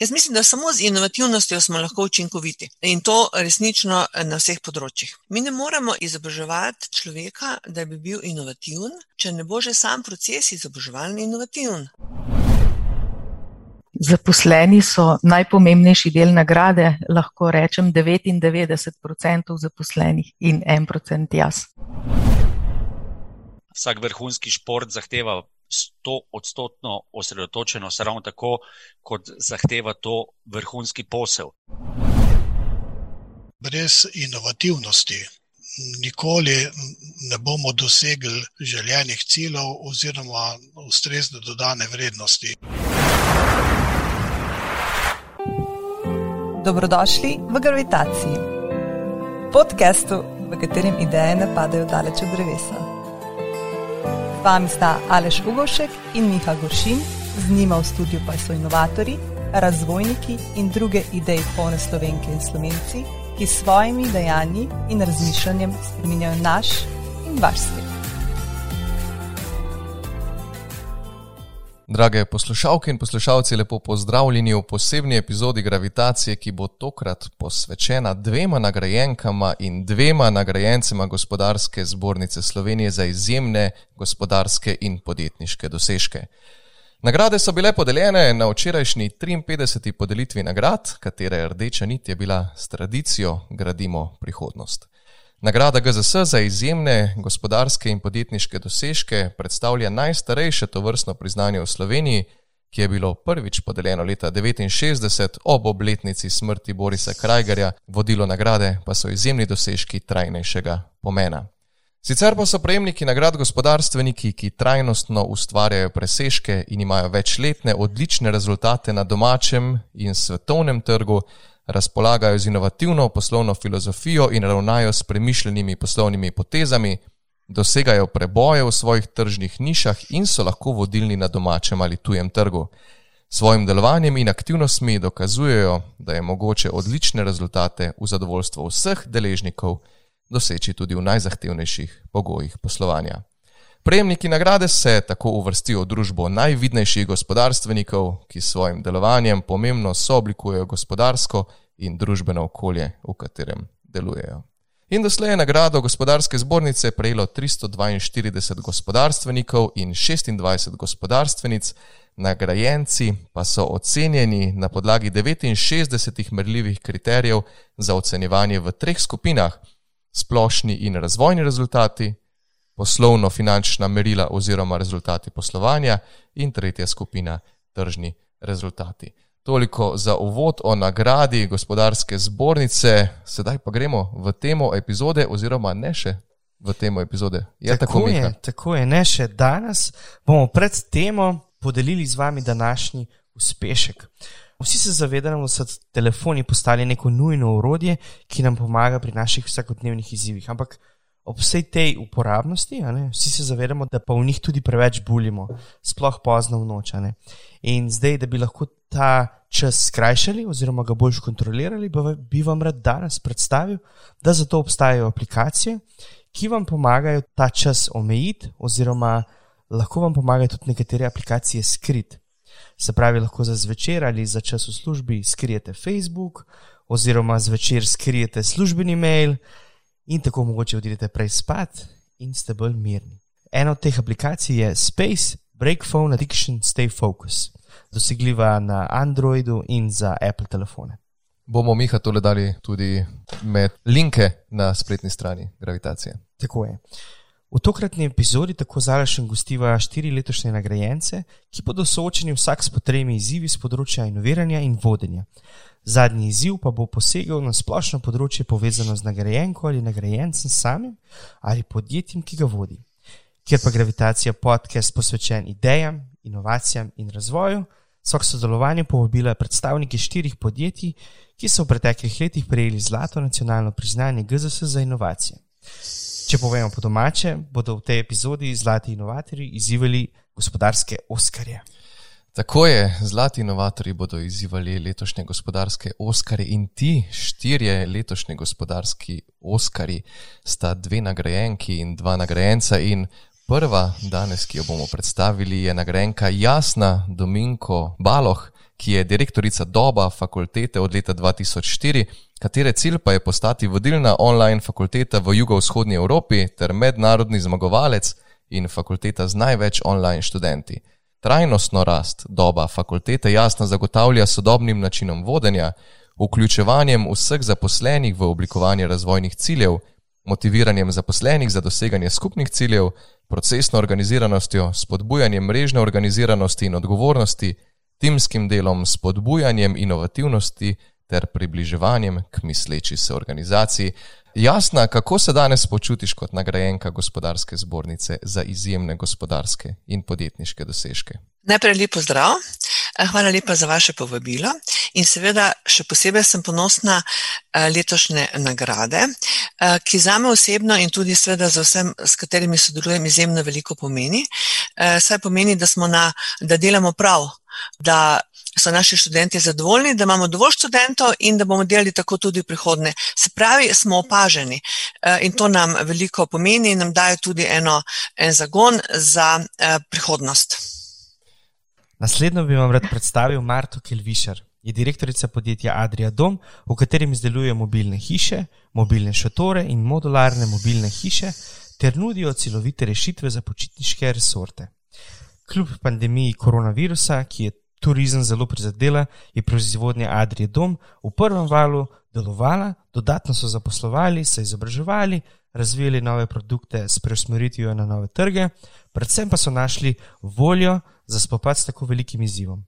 Jaz mislim, da samo z inovativnostjo smo lahko učinkoviti in to resnično na vseh področjih. Mi ne moremo izobraževati človeka, da bi bil inovativen, če ne bo že sam proces izobraževanja inovativen. Zaposleni so najpomembnejši del nagrade, lahko rečem 99% zaposlenih in 1% jaz. Vsak vrhunski šport zahteva sto odstotno osredotočenost, ravno tako, kot zahteva to vrhunski posel. Brez inovativnosti nikoli ne bomo dosegli željenih ciljev oziroma ustrezne dodane vrednosti. Dobrodošli v Gravitaciji, podkastu, v katerem ideje ne padajo daleč od drevesa vami sta Aleš Ugošek in Miha Goršin, z njima v studiu pa so inovatori, razvojniki in druge ideje polne slovenke in slovenci, ki s svojimi dejanji in razmišljanjem spremenjajo naš in vaš svet. Drage poslušalke in poslušalci, lepo pozdravljeni v posebni epizodi Gravitacije, ki bo tokrat posvečena dvema nagrajenkama in dvema nagrajencema gospodarske zbornice Slovenije za izjemne gospodarske in podjetniške dosežke. Nagrade so bile podeljene na včerajšnji 53. podelitvi nagrad, katere rdeča nit je bila s tradicijo Gradimo prihodnost. Nagrada GZS za izjemne gospodarske in podjetniške dosežke predstavlja najstarejše tovrstno priznanje v Sloveniji, ki je bilo prvič podeljeno leta 1969 ob obletnici smrti Borisa Krajgerja, vodilo nagrade pa so izjemni dosežki trajnejšega pomena. Sicer pa so prejemniki nagrad gospodarstveniki, ki trajnostno ustvarjajo presežke in imajo večletne odlične rezultate na domačem in svetovnem trgu, razpolagajo z inovativno poslovno filozofijo in ravnajo s premišljenimi poslovnimi potezami, dosegajo preboje v svojih tržnih nišah in so lahko vodilni na domačem ali tujem trgu. Svojim delovanjem in aktivnostmi dokazujejo, da je mogoče odlične rezultate v zadovoljstvo vseh deležnikov doseči tudi v najzahtevnejših pogojih poslovanja. Prejemniki nagrade se tako uvrstijo v družbo najvidnejših gospodarstvenikov, ki s svojim delovanjem pomembno sooblikujejo gospodarsko in družbeno okolje, v katerem delujejo. In doslej je nagrado gospodarske zbornice prejelo 342 gospodarstvenikov in 26 gospodarstvenic, nagrajenci pa so ocenjeni na podlagi 69 merljivih kriterijev za ocenjevanje v treh skupinah: splošni in razvojni rezultati, poslovno-finančna merila oziroma rezultati poslovanja in tretja skupina tržni rezultati. Toliko za uvod o nagradi gospodarske zbornice, sedaj pa gremo v temo epizode, oziroma ne še v temo epizode. Je tako, tako, je, tako je, ne še danes bomo pred temo podelili z vami današnji uspešek. Vsi se zavedamo, da so telefoni postali neko nujno urodje, ki nam pomaga pri naših vsakodnevnih izzivih. Ampak ob vsej tej uporabnosti, ne, vsi se zavedamo, da pa v njih tudi preveč bulimo, sploh pozno v noč. In zdaj, da bi lahko ta čas skrajšali oziroma ga bolj kontrolirali, bi vam rad danes predstavil, da za to obstajajo aplikacije, ki vam pomagajo ta čas omejiti, oziroma lahko vam pomagajo tudi nekatere aplikacije skriti. Se pravi, lahko za zvečer ali za čas v službi skrijete Facebook, oziroma zvečer skrijete službeni mail in tako mogoče odidete prej spat in ste bolj mirni. Ena od teh aplikacij je Space Break Phone Addiction Stay Focus, dosegljiva na Androidu in za Apple telefone. Bomo Miha tole dali tudi med linke na spletni strani Gravitacije. Tako je. V tokratni epizodi tako zalašen gostiva štiri letošnje nagrajence, ki bodo soočeni vsak s potrebnimi izzivi z področja inoviranja in vodenja. Zadnji izziv pa bo posegel na splošno področje povezano z nagrajenko ali nagrajencem samim ali podjetjem, ki ga vodi. Ker pa gravitacija podcast posvečen idejam, inovacijam in razvoju, so k sodelovanju povabila predstavniki štirih podjetij, ki so v preteklih letih prejeli zlato nacionalno priznanje GZS za inovacije. Če povemo po domače, bodo v tej epizodi zlati inovatorji izzivali gospodarske oskarje. Tako je, zlati inovatorji bodo izzivali letošnje gospodarske Oskarje in ti štirje letošnji gospodarski Oskarji sta dve nagrajenki in dva nagrajenca. In prva danes, ki jo bomo predstavili, je nagrajenka Jasna Dominko Baloh, ki je direktorica Doba fakultete od leta 2004, katere cilj pa je postati vodilna online fakulteta v jugovzhodnji Evropi ter mednarodni zmagovalec in fakulteta z največ online študenti. Trajnostno rast doba fakultete jasno zagotavlja sodobnim načinom vodenja, vključevanjem vseh zaposlenih v oblikovanje razvojnih ciljev, motiviranjem zaposlenih za doseganje skupnih ciljev, procesno organiziranostjo, spodbujanjem mrežne organiziranosti in odgovornosti, timskim delom, spodbujanjem inovativnosti ter približevanjem k misleči se organizaciji. Jasna, kako se danes počutiš kot nagrajenka gospodarske zbornice za izjemne gospodarske in podjetniške dosežke? Najprej lepo zdrav, hvala lepa za vaše povabilo in seveda še posebej sem ponosna eh, letošnje nagrade, eh, ki za me osebno in tudi seveda za vsem, s katerimi sodelujem, izjemno veliko pomeni. Eh, saj pomeni, da, na, da delamo prav, da so naši študenti zadovoljni, da imamo dovolj študentov in da bomo delali tako tudi v prihodnje. Se pravi, smo opaženi in to nam veliko pomeni in nam daje tudi eno, en zagon za prihodnost. Naslednjo bi vam rad predstavil Marto Kelvišar. Je direktorica podjetja Adria Dom, v katerem izdeluje mobilne hiše, mobilne šatore in modularne mobilne hiše, ter nudijo celovite rešitve za počitniške resorte. Kljub pandemiji koronavirusa, ki je turizem zelo prizadela, je proizvodnja Adria Dom v prvem valu delovala, dodatno so zaposlovali, se izobraževali, razvijali nove produkte s preusmeritvijo na nove trge, predvsem pa so našli voljo za spopad s tako velikim izzivom.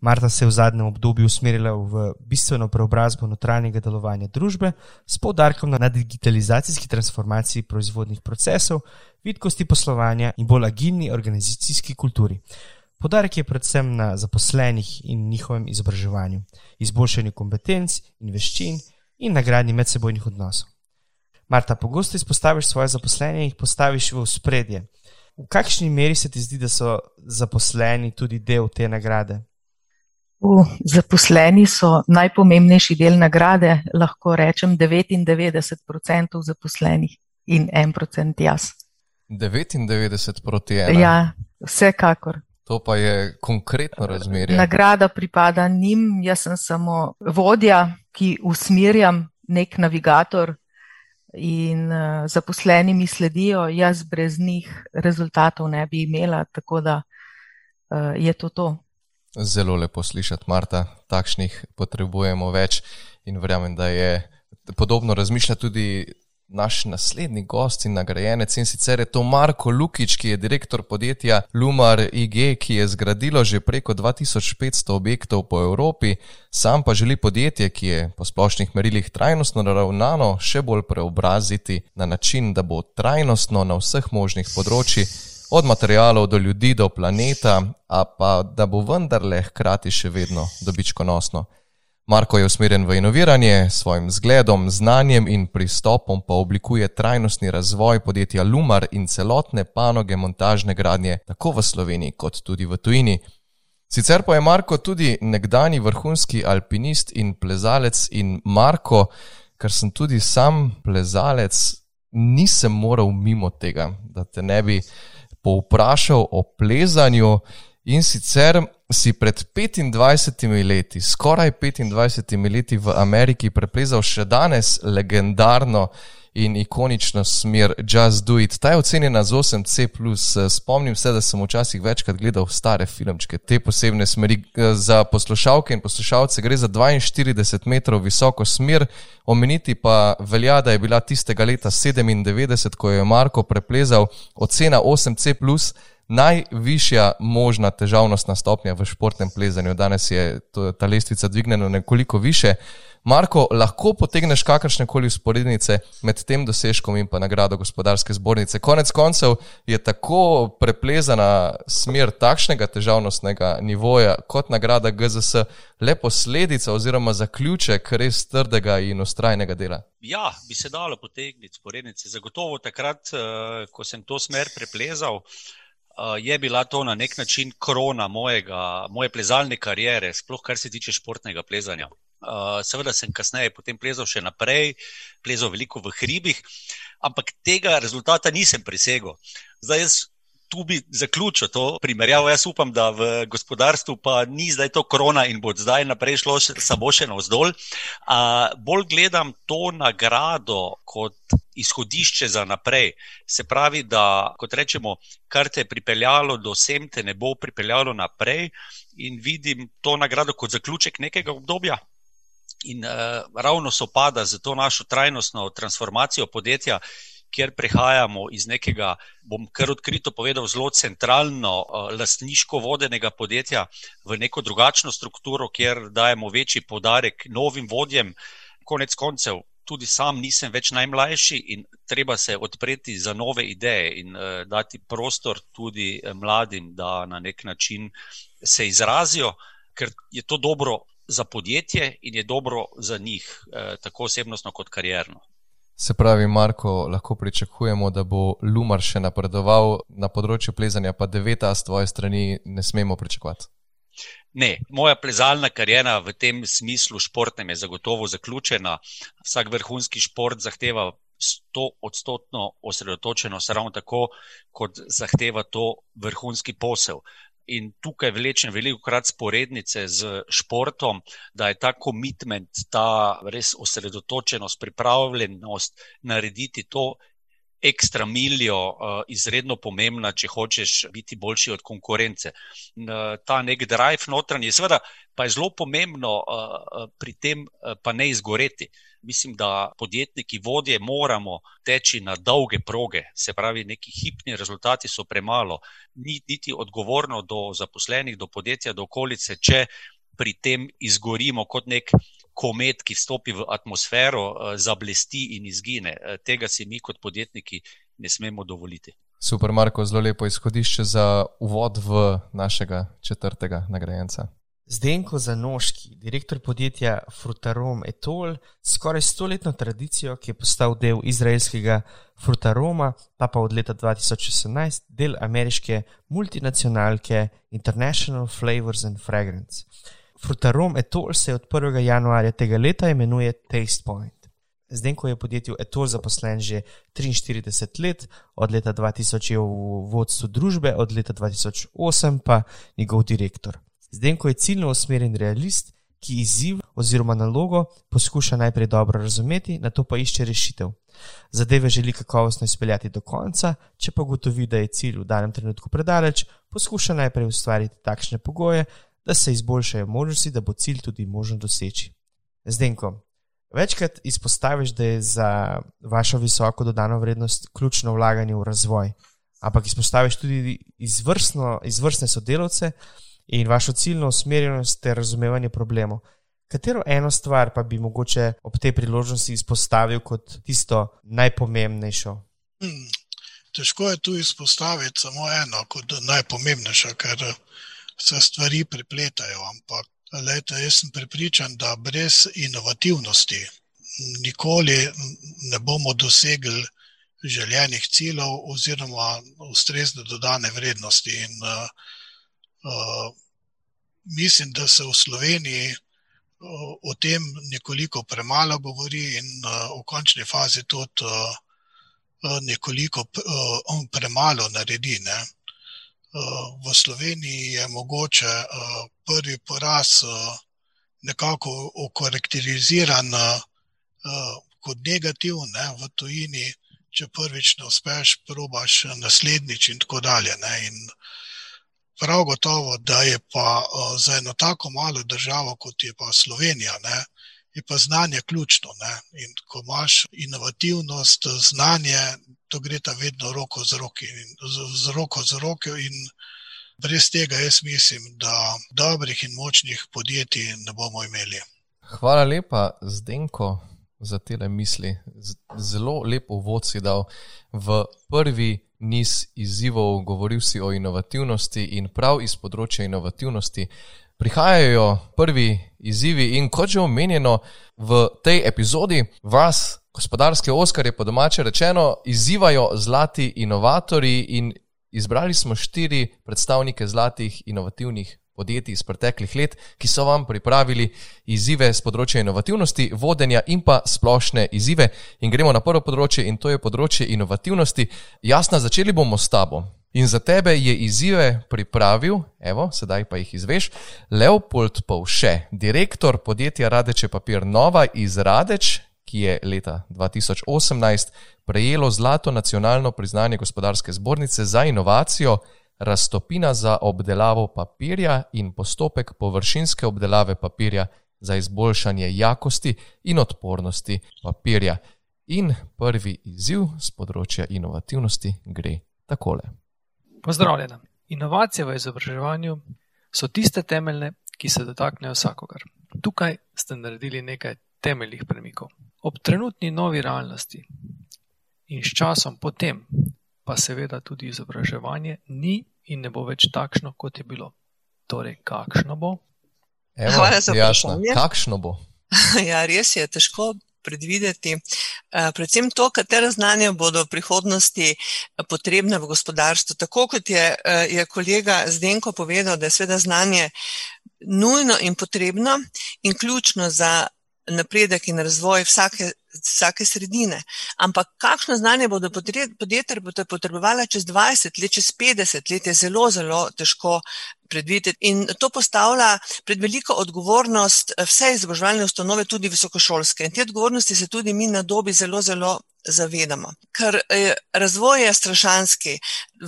Marta se je v zadnjem obdobju usmerila v bistveno preobrazbo notranjega delovanja družbe s poudarkom na digitalizacijski transformaciji proizvodnih procesov, vidkosti poslovanja in bolj agilni organizacijski kulturi. Podarek je predvsem na zaposlenih in njihovem izobraževanju, izboljšanju kompetenc in veščin in nagradnji medsebojnih odnosov. Marta, pogosto izpostaviš svoje zaposlene in jih postaviš v spredje. V kakšni meri se ti zdi, da so zaposleni tudi del te nagrade? V zaposleni so najpomembnejši del nagrade, lahko rečem 99% zaposlenih in 1% jaz. 99 proti 1. Ja, vsekakor. To pa je konkretno razmerje. Nagrada pripada njim, jaz sem samo vodja, ki usmerjam nek navigator in uh, zaposleni mi sledijo, jaz brez njih rezultatov ne bi imela, tako da uh, je to to. Zelo lepo slišati, Marta, takšnih potrebujemo več in verjamem, da je podobno razmišljati tudi naš naslednji gost in nagrajenec in sicer je to Marko Lukič, ki je direktor podjetja Lumar IG, ki je zgradilo že preko 2500 objektov po Evropi, sam pa želi podjetje, ki je po splošnih merilih trajnostno naravnano, še bolj preobraziti na način, da bo trajnostno na vseh možnih področjih, od materijalov do ljudi do planeta, a pa da bo vendarle hkrati še vedno dobičkonosno. Marko je usmerjen v inoviranje, s svojim zgledom, znanjem in pristopom pa oblikuje trajnostni razvoj podjetja Lumar in celotne panoge montažne gradnje, tako v Sloveniji kot tudi v tujini. Sicer pa je Marko tudi nekdani vrhunski alpinist in plezalec in Marko, ker sem tudi sam plezalec, nisem moral mimo tega, da te ne bi povprašal o plezanju. In sicer si pred 25 leti, skoraj 25 leti v Ameriki, preplezal še danes legendarno in ikonično smer Just Do It. Ta je ocenjena z 8C. Spomnim se, da sem včasih večkrat gledal stare filmčke, te posebne smeri. Za poslušalke in poslušalce gre za 42 metrov visoko smer, omeniti pa velja, da je bila tistega leta 97, ko je Marko preplezal ocena 8C najvišja možna težavnostna stopnja v športnem plezanju. Danes je to, ta lestvica dvignjena nekoliko više. Marko, lahko potegneš kakršne koli usporednice med tem dosežkom in pa nagrado gospodarske zbornice. Konec koncev je tako preplezana smer takšnega težavnostnega nivoja kot nagrada GZS le posledica oziroma zaključek res trdega in ustrajnega dela. Ja, bi se dalo potegniti usporednice. Zagotovo takrat, eh, ko sem to smer preplezal, uh, je bila to na nek način korona mojega, moje plezalne kariere, sploh kar se tiče športnega plezanja. Uh, seveda sem kasneje potem plezal še naprej, plezal veliko v hribih, ampak tega rezultata nisem presegel. Zdaj, jaz tu bi zaključil to primerjavo. Jaz upam, da v gospodarstvu pa ni zdaj to korona in bo zdaj naprej šlo samo še navzdol. Bolj gledam to nagrado kot izhodišče za naprej. Se pravi, da kot rečemo, kar te je pripeljalo do sem, te ne bo pripeljalo naprej in vidim to nagrado kot zaključek nekega obdobja. In uh, ravno so pada za to našo trajnostno transformacijo podjetja, kjer prehajamo iz nekega, bom kar odkrito povedal, zelo centralno, uh, lastniško vodenega podjetja v neko drugačno strukturo, kjer dajemo večji podarek novim vodjem. Konec koncev, tudi sam nisem več najmlajši in treba se odpreti za nove ideje in uh, dati prostor tudi mladim, da na nek način se izrazijo, ker je to dobro. Za podjetje in je dobro za njih, tako osebnostno kot karjerno. Se pravi, Marko, lahko pričakujemo, da bo Lumar še napredoval na področju plezanja, pa deveta z tvoje strani ne smemo pričakovati. Ne, moja plezalna karijera v tem smislu športnem je zagotovo zaključena. Vsak vrhunski šport zahteva 100 odstotno osredotočenost, ravno tako kot zahteva to vrhunski posel in tukaj vlečem veliko krat sporednice z športom, da je ta komitment, ta res osredotočenost, pripravljenost narediti to ekstra miljo uh, izredno pomembna, če hočeš biti boljši od konkurence. Ta nek drive notranji, seveda pa je zelo pomembno uh, pri tem, pa ne izgoreti. Mislim, da podjetniki, vodje, moramo teči na dolge proge, se pravi, neki hipni rezultati so premalo, ni niti odgovorno do zaposlenih, do podjetja, do okolice, če pri tem izgorimo kot nek komet, ki vstopi v atmosfero, zablesti in izgine. Tega si mi kot podjetniki ne smemo dovoliti. Super, Marko, zelo lepo izhodišče za uvod v našega četrtega nagrajenca. Zdenko Zanoški, direktor podjetja Frutarom Etol, skoraj stoletno tradicijo, ki je postal del izraelskega Frutaroma, pa pa od leta 2018 del ameriške multinacionalke International Flavors and Fragrance. Frutarom Etol se od 1. januarja tega leta imenuje Taste Point. Zdenko je v podjetju Etol zaposlen že 43 let, od leta 2000 je v vodstvu družbe, od leta 2008 pa njegov direktor. Zdenko je ciljno usmerjen realist, ki izziv oziroma nalogo poskuša najprej dobro razumeti, na to pa išče rešitev. Zadeve želi kakovostno izpeljati do konca, če pa gotovi, da je cilj v danem trenutku predaleč, poskuša najprej ustvariti takšne pogoje, da se izboljšajo možnosti, da bo cilj tudi možno doseči. Zdenko, večkrat izpostaviš, da je za vašo visoko dodano vrednost ključno vlaganje v razvoj, ampak izpostaviš tudi izvrstno, izvrstne sodelavce, in vašo ciljno usmerjenost ter razumevanje problemov. Katero eno stvar pa bi mogoče ob tej priložnosti izpostavil kot tisto najpomembnejšo? Hmm, težko je tu izpostaviti samo eno kot najpomembnejšo, ker se stvari prepletajo. Ampak lejte, jaz sem prepričan, da brez inovativnosti nikoli ne bomo dosegli željenih ciljev oziroma ustrezne dodane vrednosti. In, Uh, mislim, da se v Sloveniji uh, o tem nekoliko premalo govori, in uh, v končni fazi tudi nekoliko premalo naredi. Ne? V Sloveniji je mogoče prvi poraz nekako okarakteriziran kot negativen, ne? v tujini, če prvič ne uspeš, probaš naslednjič in tako dalje. Ne? In, uh, Prav gotovo, da je pa za eno tako malo državo, kot je pa Slovenija, ne, je pa znanje ključno. Ne. In ko imaš inovativnost, znanje, to gre ta vedno roko z, roki, z, z roko z roko. In brez tega jaz mislim, da dobrih in močnih podjetij ne bomo imeli. Hvala lepa, Zdenko, za te misli. Zelo lepo vod si dal v prvi niz izzivov, govoril si o inovativnosti in prav iz področja inovativnosti prihajajo prvi izzivi. In kot že omenjeno v tej epizodi, vas, gospodarske oskarje, po domače rečeno, izzivajo zlati inovatori in izbrali smo štiri predstavnike zlatih inovativnih podjetij iz preteklih let, ki so vam pripravili izzive z področja inovativnosti, vodenja in pa splošne izzive. In gremo na prvo področje, in to je področje inovativnosti. Jasna, začeli bomo s tabo. In za tebe je izzive pripravil, evo, sedaj pa jih izveš, Leopold Povše, direktor podjetja Radeče Papir Nova iz Radeč, ki je leta 2018 prejelo zlato nacionalno priznanje gospodarske zbornice za inovacijo raztopina za obdelavo papirja in postopek površinske obdelave papirja za izboljšanje jakosti in odpornosti papirja. In prvi izziv z področja inovativnosti gre takole. Pozdravljena. Inovacije v izobraževanju so tiste temeljne, ki se dotaknejo vsakogar. Tukaj ste naredili nekaj temeljnih premikov. Ob trenutni novi realnosti in s časom potem, pa seveda tudi izobraževanje ni in ne bo več takšno, kot je bilo. Torej, kakšno bo? Evo, Hvala za jasno. vprašanje. Kakšno bo? Ja, res je težko predvideti. Eh, Predvsem to, katera znanja bodo v prihodnosti eh, potrebna v gospodarstvu. Tako kot je, eh, je kolega Zdenko povedal, da je sveda znanje nujno in potrebno in ključno za napredek in razvoj vsake, vsake sredine. Ampak kakšno znanje bodo podjetja potrebovala čez 20 let, čez 50 let, je zelo, zelo težko predvideti. In to postavlja pred veliko odgovornost eh, vse izobraževalne ustanove, tudi visokošolske. In te odgovornosti se tudi mi na dobi zelo, zelo zavedamo. Ker eh, razvoj je strašanski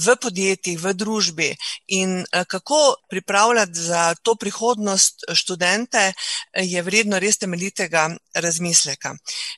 v podjetjih, v družbi in eh, kako pripravljati za to prihodnost študente, eh, je vredno res temeljitega razmisleka.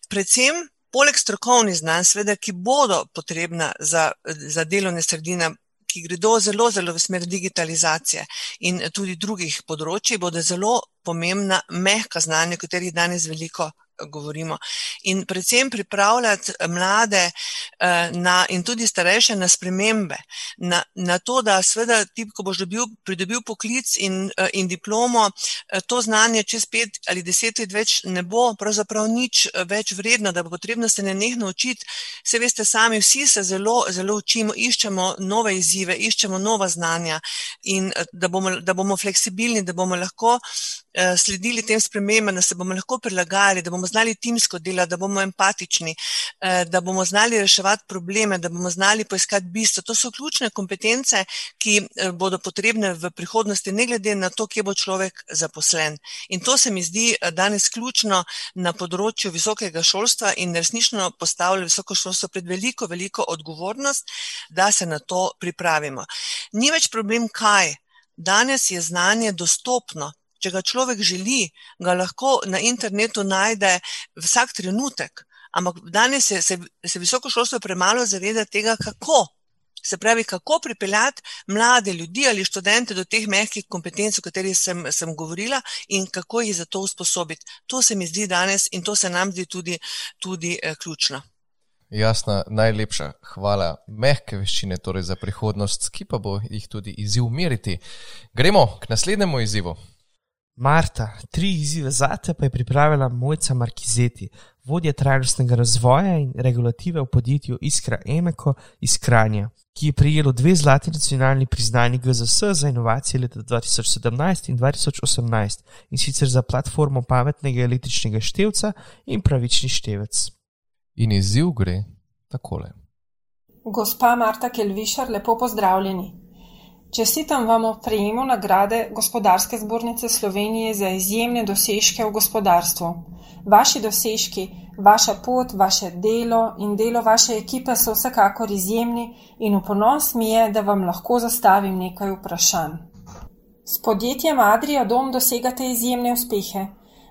Predvsem poleg strokovnih znanj, seveda, ki bodo potrebna za, za delovne sredine, ki gredo zelo, zelo v smer digitalizacije in tudi drugih področji, bodo zelo pomembna mehka znanja, o katerih danes veliko govorimo. In predvsem pripravljati mlade eh, na, in tudi starejše na spremembe, na, na to, da seveda ti, ko boš dobil, pridobil poklic in, eh, in diplomo, eh, to znanje čez pet ali deset let več ne bo pravzaprav nič eh, več vredno, da bo potrebno se nenehno učiti. Vse veste sami, vsi se zelo, zelo učimo, iščemo nove izzive, iščemo nova znanja in eh, da bomo, da bomo fleksibilni, da bomo lahko eh, sledili tem spremembam, da se bomo lahko prilagajali, da bomo znali timsko delati, da bomo empatični, eh, da bomo znali reševati probleme, da bomo znali poiskati bistvo. To so ključne kompetence, ki eh, bodo potrebne v prihodnosti, ne glede na to, kje bo človek zaposlen. In to se mi zdi eh, danes ključno na področju visokega šolstva in resnično postavlja visoko šolstvo pred veliko, veliko odgovornost, da se na to pripravimo. Ni več problem, kaj. Danes je znanje dostopno. Če ga človek želi, ga lahko na internetu najde vsak trenutek. Ampak danes se, se, se visoko šolstvo premalo zaveda tega, kako. Se pravi, kako pripeljati mlade ljudi ali študente do teh mehkih kompetenc, o katerih sem, sem govorila, in kako jih za to usposobiti. To se mi zdi danes in to se nam zdi tudi, tudi eh, ključno. Jasna, najlepša hvala. Mehke veščine torej za prihodnost, ki pa bo jih tudi izziv meriti. Gremo k naslednjemu izzivu. Marta, tri izzive zate pa je pripravila Mojca Markizeti, vodja trajnostnega razvoja in regulative v podjetju Iskra Emeko iz Kranja, ki je prijelo dve zlati nacionalni priznanji GZS za inovacije leta 2017 in 2018 in sicer za platformo pametnega električnega števca in pravični števec. In izziv gre takole. Gospa Marta Kelvišar, lepo pozdravljeni. Čestitam vam o prejemu nagrade Gospodarske zbornice Slovenije za izjemne dosežke v gospodarstvu. Vaši dosežki, vaša pot, vaše delo in delo vaše ekipe so vsekakor izjemni in v ponos mi je, da vam lahko zastavim nekaj vprašanj. S podjetjem Adria Dom dosegate izjemne uspehe.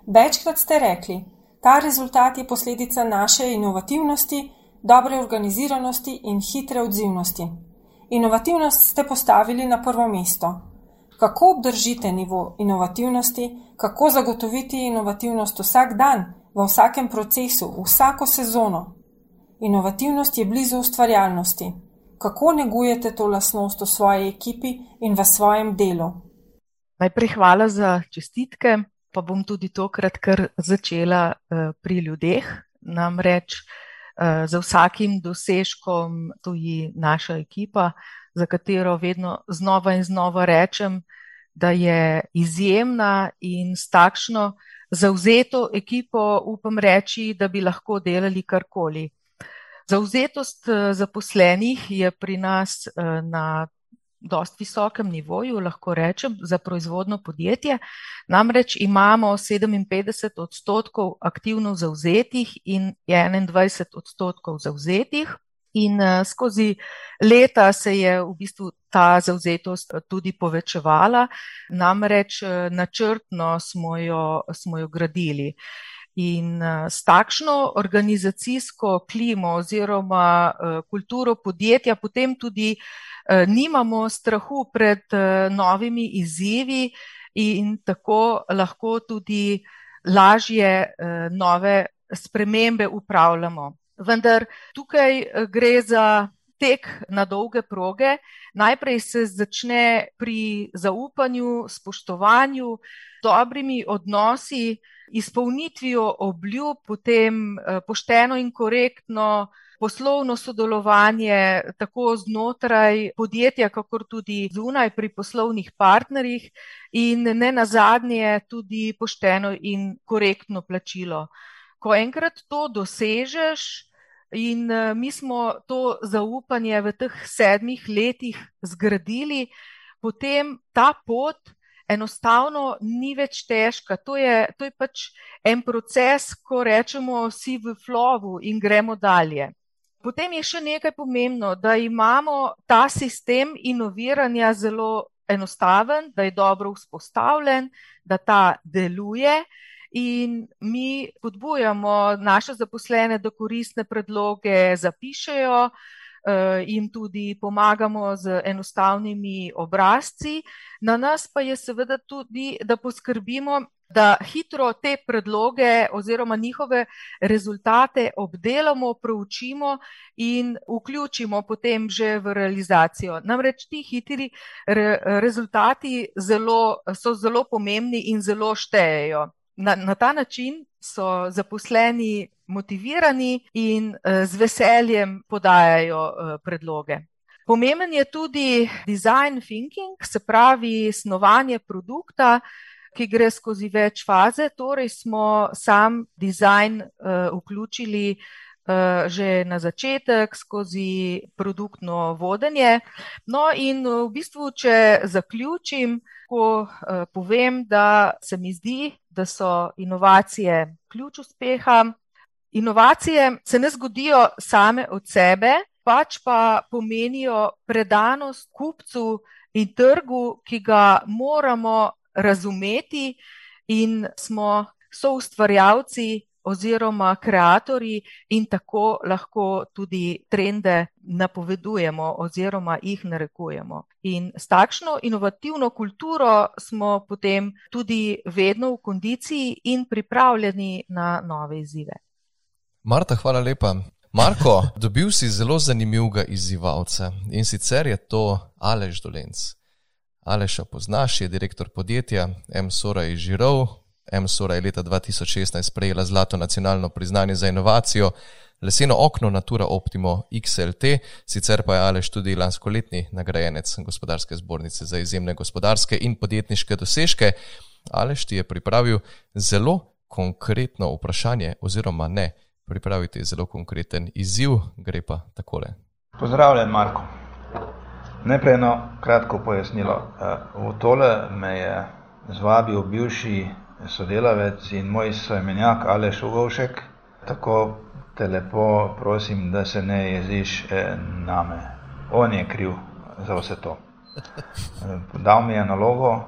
Večkrat ste rekli, ta rezultat je posledica naše inovativnosti, dobre organiziranosti in hitre odzivnosti. Inovativnost ste postavili na prvo mesto. Kako obdržite nivo inovativnosti, kako zagotoviti inovativnost vsak dan, v vsakem procesu, vsako sezono? Inovativnost je blizu ustvarjalnosti. Kako negujete to lasnost v svoji ekipi in v svojem delu? Najprej hvala za čestitke, pa bom tudi tokrat kar začela uh, pri ljudeh. Namreč za vsakim dosežkom stoji naša ekipa, za katero vedno znova in znova rečem, da je izjemna in s takšno zauzeto ekipo upam reči, da bi lahko delali karkoli. Zauzetost zaposlenih je pri nas na dost visokem nivoju, lahko rečem, za proizvodno podjetje. Namreč imamo 57 odstotkov aktivno zauzetih in 21 odstotkov zauzetih. In skozi leta se je v bistvu ta zauzetost tudi povečevala, namreč načrtno smo jo, smo jo gradili. In s takšno organizacijsko klimo oziroma kulturo podjetja potem tudi nimamo strahu pred novimi izzivi in tako lahko tudi lažje nove spremembe upravljamo. Vendar tukaj gre za tek na dolge proge. Najprej se začne pri zaupanju, spoštovanju, dobrimi odnosi, izpolnitvijo obljub, potem pošteno in korektno poslovno sodelovanje tako znotraj podjetja kakor tudi zunaj pri poslovnih partnerjih in nenazadnje tudi pošteno in korektno plačilo. Ko enkrat to dosežeš, in mi smo to zaupanje v teh sedmih letih zgradili, potem ta pot enostavno ni več težka, to je, to je pač en proces, ko rečemo, si v flowu in gremo dalje. Potem je še nekaj pomembno, da imamo ta sistem inoviranja zelo enostaven, da je dobro vzpostavljen, da ta deluje in mi spodbujamo naše zaposlene, da koristne predloge zapišejo, jim tudi pomagamo z enostavnimi obrazci. Na nas pa je seveda tudi, da poskrbimo, da hitro te predloge oziroma njihove rezultate obdelamo, proučimo in vključimo potem že v realizacijo. Namreč ti hitri rezultati zelo, so zelo pomembni in zelo štejejo. Na, na ta način so zaposleni motivirani in z veseljem podajajo predloge. Pomemben je tudi design thinking, se pravi snovanje produkta, ki gre skozi več faze, torej smo sam dizajn vključili že na začetek skozi produktno vodenje. No, in v bistvu, če zaključim, ko povem, da se mi zdi, da so inovacije ključ uspeha. Inovacije se ne zgodijo same od sebe, pač pa pomenijo predanost kupcu in trgu, ki ga moramo razumeti in smo soustvarjalci oziroma kreatorji in tako lahko tudi trende napovedujemo oziroma jih narekujemo. In s takšno inovativno kulturo smo potem tudi vedno v kondiciji in pripravljeni na nove izzive. Marta, hvala lepa. Marko, dobil si zelo zanimivega izzivalca, in sicer je to Aleš Dolenc. Aleša poznaš, je direktor podjetja M-Sora iz Žirov, M-Sora je leta dva tisoč šestnajst prejela zlato nacionalno priznanje za inovacijo, leseno okno Natura Optimo XLT, sicer pa je Aleš tudi lanskoletni nagrajenec Gospodarske zbornice za izjemne gospodarske in podjetniške dosežke. Aleš ti je pripravil zelo konkretno vprašanje oziroma ne, pripravil ti je zelo konkreten izziv, gre pa takole. Pozdravljen, Marko. Najprej eno kratko pojasnilo. v tole me je zvabil bivši sodelavec in moj soimenjak Aleš Ugovšek, tako te lepo prosim, da se ne jeziš name. On je kriv za vse to. Dal mi je nalogo,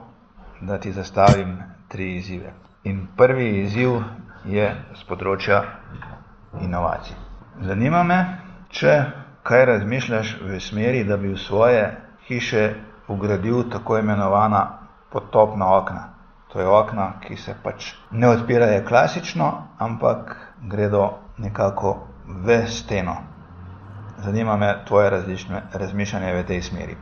da ti zastavim tri izzive. In prvi izziv je s področja inovacij. Zanima me, če kaj razmišljaš v smeri, da bi v svoje hiše vgradil tako imenovana potopna okna. To je okna, ki se pač ne odpirajo klasično, ampak gredo nekako v steno. Zanima me tvoje razmišljanje v tej smeri.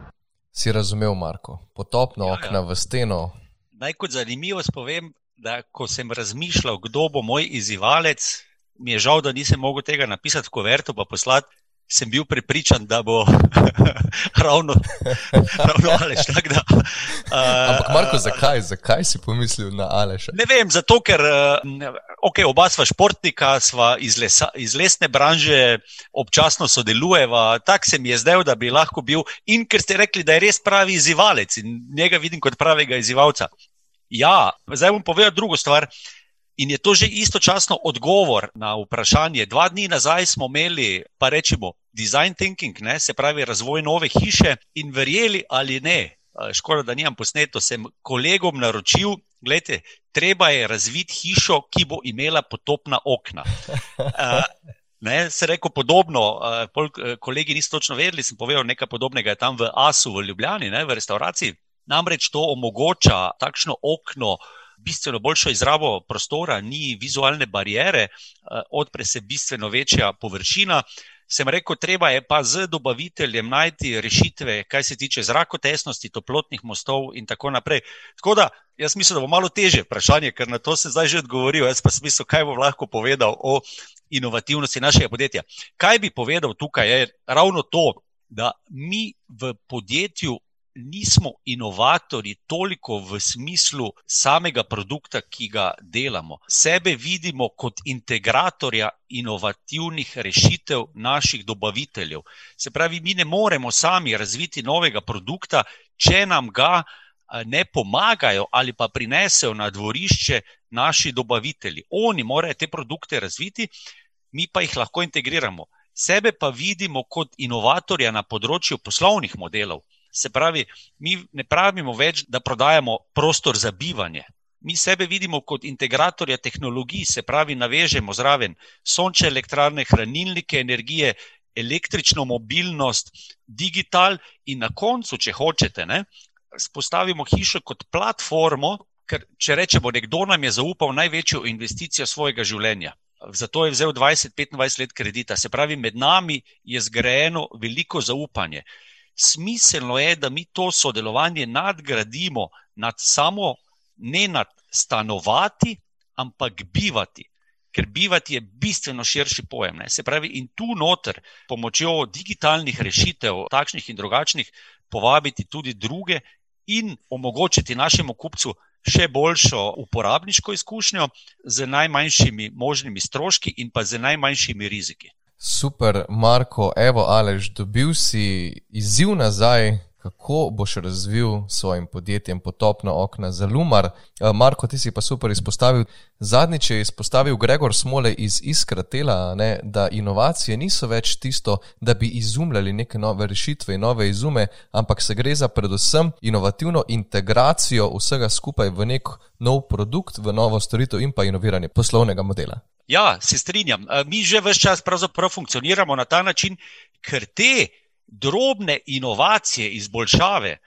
Si razumel, Marko? Potopna okna v steno. Naj kot zanimivost povem, da ko sem razmišljal, kdo bo moj izzivalec, mi je žal, da nisem mogel tega napisati v kuverto pa poslati, sem bil prepričan, da bo ravno, ravno Aleš. Tak, da, uh, Ampak, Marko, zakaj? zakaj si pomislil na Aleš? Ne vem, zato ker okay, oba sva športnika, sva iz, lesa, iz lesne branže, občasno sodelujeva. Tako se mi je zdel, da bi lahko bil. In ker ste rekli, da je res pravi izzivalec in njega vidim kot pravega izzivalca. Ja, zdaj bom povedal drugo stvar. In je to že istočasno odgovor na vprašanje. Dva dni nazaj smo imeli, pa rečemo, design thinking, ne, se pravi razvoj nove hiše. In verjeli ali ne, škoda, da nimam posneto, sem kolegom naročil, gledajte, treba je razviti hišo, ki bo imela potopna okna. Uh, ne, se reko podobno, uh, pol, uh, kolegi niso točno vedeli, sem povedal nekaj podobnega tam v Asu v Ljubljani, ne, v restauraciji. Namreč to omogoča takšno okno, bistveno boljšo izrabo prostora, ni vizualne barijere, uh, odpre se bistveno večja površina. Sem rekel, treba je pa z dobaviteljem najti rešitve, kaj se tiče zrakotesnosti, toplotnih mostov in tako naprej. Tako da, jaz mislim, da bo malo teže vprašanje, ker na to se zdaj že odgovoril. Jaz pa sem mislil, kaj bo lahko povedal o inovativnosti našega podjetja. Kaj bi povedal tukaj, je ravno to, da mi v podjetju nismo inovatori toliko v smislu samega produkta, ki ga delamo. Sebe vidimo kot integratorja inovativnih rešitev naših dobaviteljev. Se pravi, mi ne moremo sami razviti novega produkta, če nam ga ne pomagajo ali pa prinesejo na dvorišče naši dobavitelji. Oni morajo te produkte razviti, mi pa jih lahko integriramo. Sebe pa vidimo kot inovatorja na področju poslovnih modelov. Se pravi, mi ne pravimo več, da prodajamo prostor za bivanje. Mi sebe vidimo kot integratorja tehnologij, se pravi, navežemo zraven sončne elektrarne, hranilnike energije, električno mobilnost, digital in na koncu, če hočete, ne, spostavimo hišo kot platformo, ker če rečemo, nekdo nam je zaupal največjo investicijo svojega življenja. Zato je vzel 20-25 let kredita. Se pravi, med nami je zgrajeno veliko zaupanje smiselno je, da mi to sodelovanje nadgradimo nad samo ne nad stanovati, ampak bivati. Ker bivati je bistveno širši pojem. Ne? Se pravi, in tu noter, pomočjo digitalnih rešitev, takšnih in drugačnih, povabiti tudi druge in omogočiti našemu kupcu še boljšo uporabniško izkušnjo z najmanjšimi možnimi stroški in pa z najmanjšimi riziki. Super, Marko, evo, Alež, dobil si izziv nazaj, kako boš razvil svojim podjetjem potopno okna za Lumar. Eh, Marko, ti si pa super izpostavil. Zadnjič je izpostavil Gregor Smole iz Iskratela, ne, da inovacije niso več tisto, da bi izumljali neke nove rešitve in nove izume, ampak se gre za predvsem inovativno integracijo vsega skupaj v nek nov produkt, v novo storitev in pa inoviranje poslovnega modela. Ja, se strinjam. Mi že vse čas funkcioniramo na ta način, ker te drobne inovacije, izboljšave,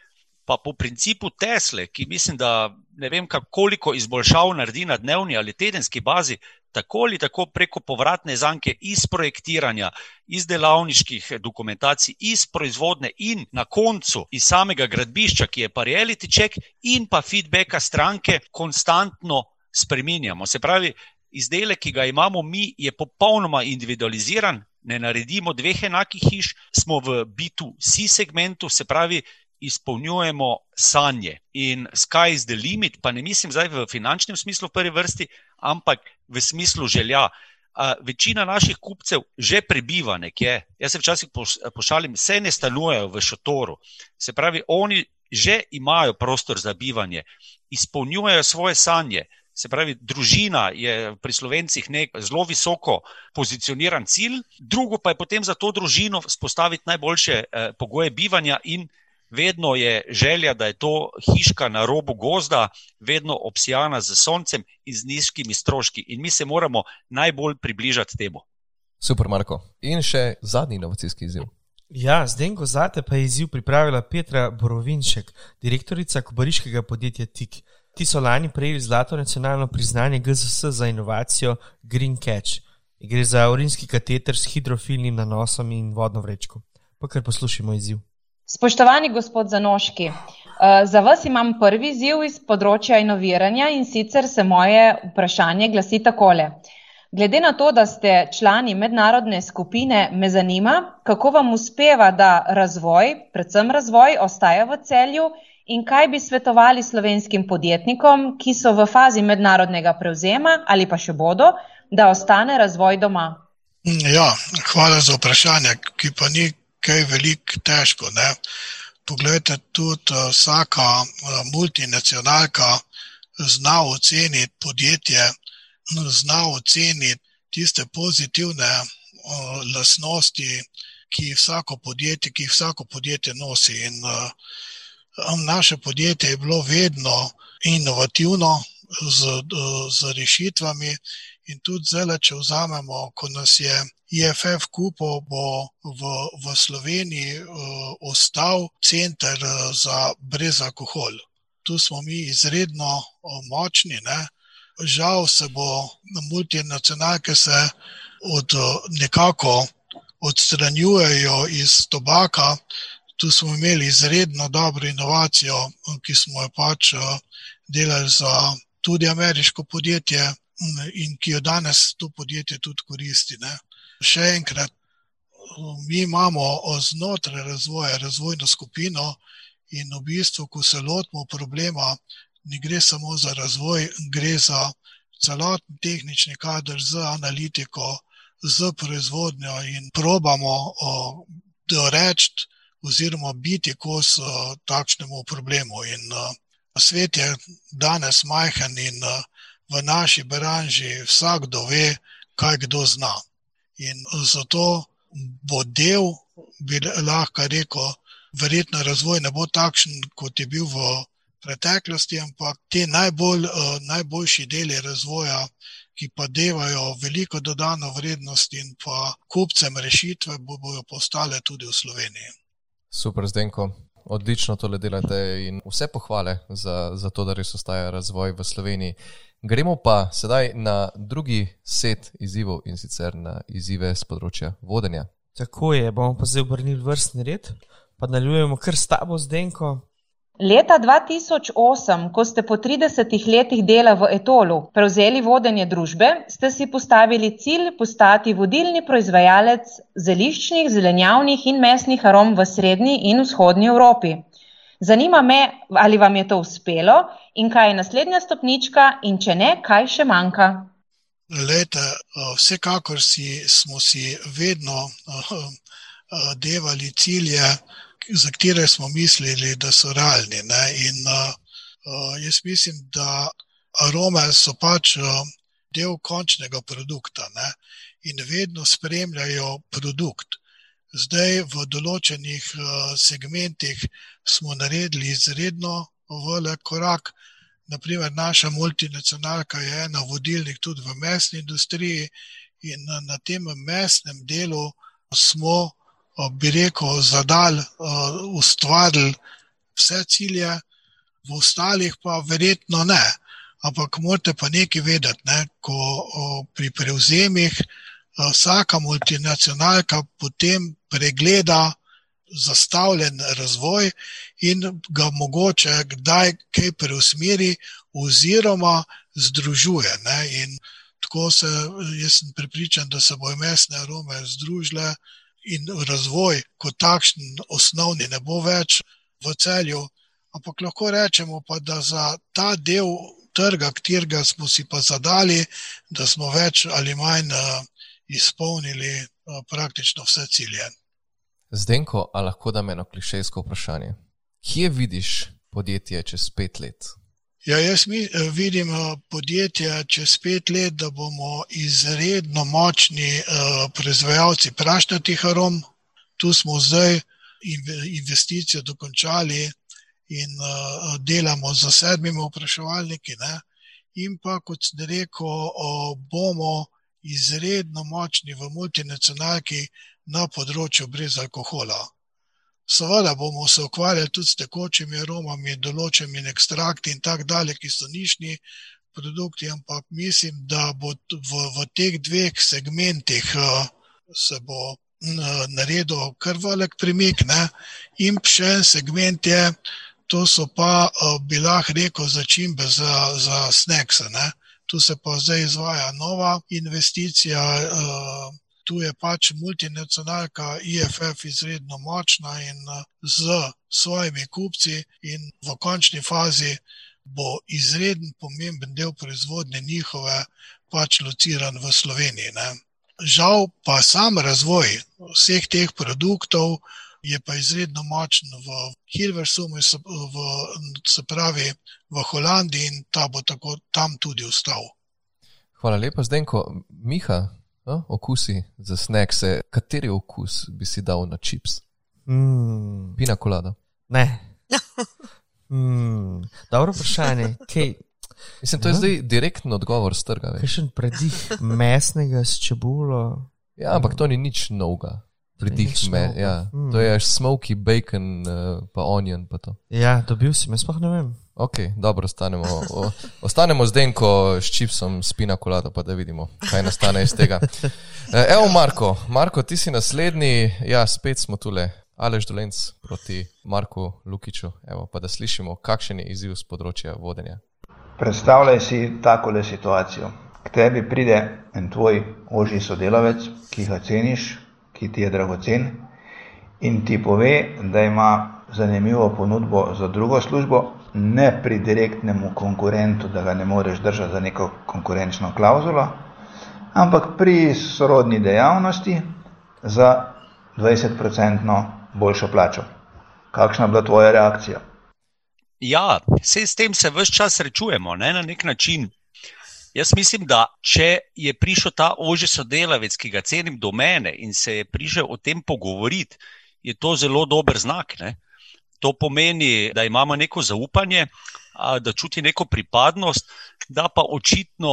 pa po principu Tesle, ki mislim, da ne vem, koliko izboljšav naredi na dnevni ali tedenski bazi, tako ali tako preko povratne zanke iz projektiranja, iz delavniških dokumentacij, iz proizvodne in na koncu iz samega gradbišča, ki je pa reality check in pa feedbacka stranke, konstantno spreminjamo. Se pravi, izdelek, ki ga imamo mi, je popolnoma individualiziran, ne naredimo dveh enakih hiš, smo v B2C segmentu, se pravi, izpolnjujemo sanje. In sky is the limit, pa ne mislim zdaj v finančnem smislu v prvi vrsti, ampak v smislu želja. Uh, večina naših kupcev že prebiva nekje. Jaz se včasih pošalim, vse ne stanujejo v šotoru. Se pravi, oni že imajo prostor za bivanje, izpolnjujejo svoje sanje, Se pravi, družina je pri slovencih nek zelo visoko pozicioniran cilj, drugo pa je potem za to družino spostaviti najboljše eh, pogoje bivanja, in vedno je želja, da je to hiška na robu gozda, vedno obsijana z soncem in z nizkimi stroški. In mi se moramo najbolj približati temu. Super, Marko. In še zadnji inovacijski izziv. Ja, zdaj, ko zate, pa je izziv pripravila Petra Borovinšek, direktorica kobariškega podjetja TIK. Ti so lani prejeli zlato nacionalno priznanje GZS za inovacijo Green Catch. Gre za urinski kateter s hidrofilnim nanosom in vodno vrečko. Pa kar poslušajmo izziv. Spoštovani gospod Zanoški, eh, za vas imam prvi izziv iz področja inoviranja in sicer se moje vprašanje glasi takole. Glede na to, da ste člani mednarodne skupine, me zanima, kako vam uspeva, da razvoj, predvsem razvoj, ostaja v celju in kaj bi svetovali slovenskim podjetnikom, ki so v fazi mednarodnega prevzema ali pa še bodo, da ostane razvoj doma. Ja, hvala za vprašanje, ki pa ni kaj veliko težko. Ne? Poglejte, tudi vsaka multinacionalka zna oceniti podjetje, zna oceniti tiste pozitivne lasnosti, ki jih vsako podjetje, ki jih vsako podjetje nosi. In, naše podjetje je bilo vedno inovativno z, z rešitvami, in tudi zdaj, če vzamemo, ko nas je IFF kupil, bo v, v Sloveniji uh, ostal center za brezalkohol. Tu smo mi izredno močni. Ne? Žal se bo multinacionalke se od, nekako odstranjujejo iz tobaka. Tu smo imeli izredno dobro inovacijo, ki smo jo pač delali za tudi ameriško podjetje in ki jo danes to podjetje tudi koristi. Ne. Še enkrat, mi imamo znotraj razvoja razvojno skupino in v bistvu, ko se lotimo problema, ne gre samo za razvoj, gre za celoten tehnični kader z analitiko, z proizvodnjo in probamo doreči oziroma biti kos takšnemu problemu. In svet je danes majhen in v naši branži vsakdo ve, kaj kdo zna. In zato bo del, bi lahko rekel, verjetno razvoj ne bo takšen, kot je bil v preteklosti, ampak ti najbolj, najboljši deli razvoja, ki pa devajo veliko dodano vrednost in pa kupcem rešitve, bodo postale tudi v Sloveniji. Super, Zdenko. Odlično tole delate in vse pohvale za, za to, da res ostaja razvoj v Sloveniji. Gremo pa sedaj na drugi set izzivov in sicer na izzive z področja vodenja. Tako je, bomo pa zdaj obrnili vrstni red, pa nadaljujemo kar s tabo, Zdenko. Leta 2008, ko ste po 30 letih dela v Etolu prevzeli vodenje družbe, ste si postavili cilj postati vodilni proizvajalec zeliščnih, zelenjavnih in mesnih arom v srednji in vzhodnji Evropi. Zanima me, ali vam je to uspelo in kaj je naslednja stopnička, in če ne, kaj še manjka. Lejte, vsekakor si, smo si vedno devali cilje, za katere smo mislili, da so realni. Ne? In uh, jaz mislim, da arome so pač del končnega produkta ne? in vedno spremljajo produkt. Zdaj, v določenih uh, segmentih smo naredili izredno velik korak. Naprimer, naša multinacionalka je ena vodilnih tudi v mesni industriji, in na tem mesnem delu smo bi rekel, zadal, ustvarili vse cilje, v ostalih pa verjetno ne. Ampak morate pa nekaj vedeti, ne? ko pri prevzemih vsaka multinacionalka potem pregleda zastavljen razvoj in ga mogoče kdaj kaj preusmeri oziroma združuje. Ne? In tako se, jaz sem pripričan, da se bojo mesne arome združile in razvoj kot takšen, osnovni, ne bo več v celju. Ampak lahko rečemo pa, da za ta del trga, katerega smo si pa zadali, da smo več ali manj izpolnili praktično vse cilje. Zdenko, a lahko da me eno klišejsko vprašanje? Kje vidiš podjetje čez pet let? Ja, jaz mi, vidim podjetje čez pet let, da bomo izredno močni uh, proizvajalci prašnatih arom. Tu smo zdaj investicijo dokončali in uh, delamo z sedmimi opraševalniki. Ne? In pa, kot sem rekel, uh, bomo izredno močni v multinacionalki na področju brez alkohola. Seveda bomo se ukvarjali tudi s tekočimi aromami, določenimi ekstrakti in tako dalje, ki so nišni produkti, ampak mislim, da bo v, v teh dveh segmentih se bo naredil kar velik premik. Ne? In še en segment je, to so pa, bi lahko rekel, začimbe za, za snekse. tu se pa zdaj izvaja nova investicija. Tu je pač multinacionalka IFF izredno močna in z svojimi kupci, in v končni fazi bo izreden pomemben del proizvodnje njihove pač lociran v Sloveniji. Ne. Žal pa sam razvoj vseh teh produktov je pa izredno močen v Hilversumu, se pravi v Holandiji in ta bo tako tam tudi ostal. Hvala lepa, Zdenko. Miha, no, okusi za snekse, kateri okus bi si dal na čips? Mm. Pina kolada. Ne. Mm. Dobro vprašanje. Kaj? Mislim, to je ja. zdaj direktni odgovor z trga. Kaj še predih mesnega s čebulo? Ja, ampak to ni nič novega. Pridih me, ja. Mm. To je smoky bacon, uh, pa onion. Pa ja, dobil si me, sploh ne vem. Ok, dobro, ostanemo, o, ostanemo zdaj, ko s čipsom spina kolada, pa da vidimo, kaj nastane iz tega. Eh, evo, Marko, Marko, ti si naslednji, ja, spet smo tule, Alež Dolenc proti Marku Lukiču. Evo, pa da slišimo, kakšen je izziv z področja vodenja. Predstavljaj si takole situacijo. K tebi pride en tvoj ožji sodelavec, ki ga ceniš, ki ti je dragocen in ti pove, da ima zanimivo ponudbo za drugo službo, ne pri direktnemu konkurentu, da ga ne moreš držati za neko konkurenčno klauzulo, ampak pri sorodni dejavnosti za 20% boljšo plačo. Kakšna je bila tvoja reakcija? Ja, vse s tem se vse čas srečujemo ne, na nek način. Jaz mislim, da če je prišel ta oži sodelavec, ki ga cenim do mene in se je prišel o tem pogovoriti, je to zelo dober znak. Ne. To pomeni, da imamo neko zaupanje, da čuti neko pripadnost, da pa očitno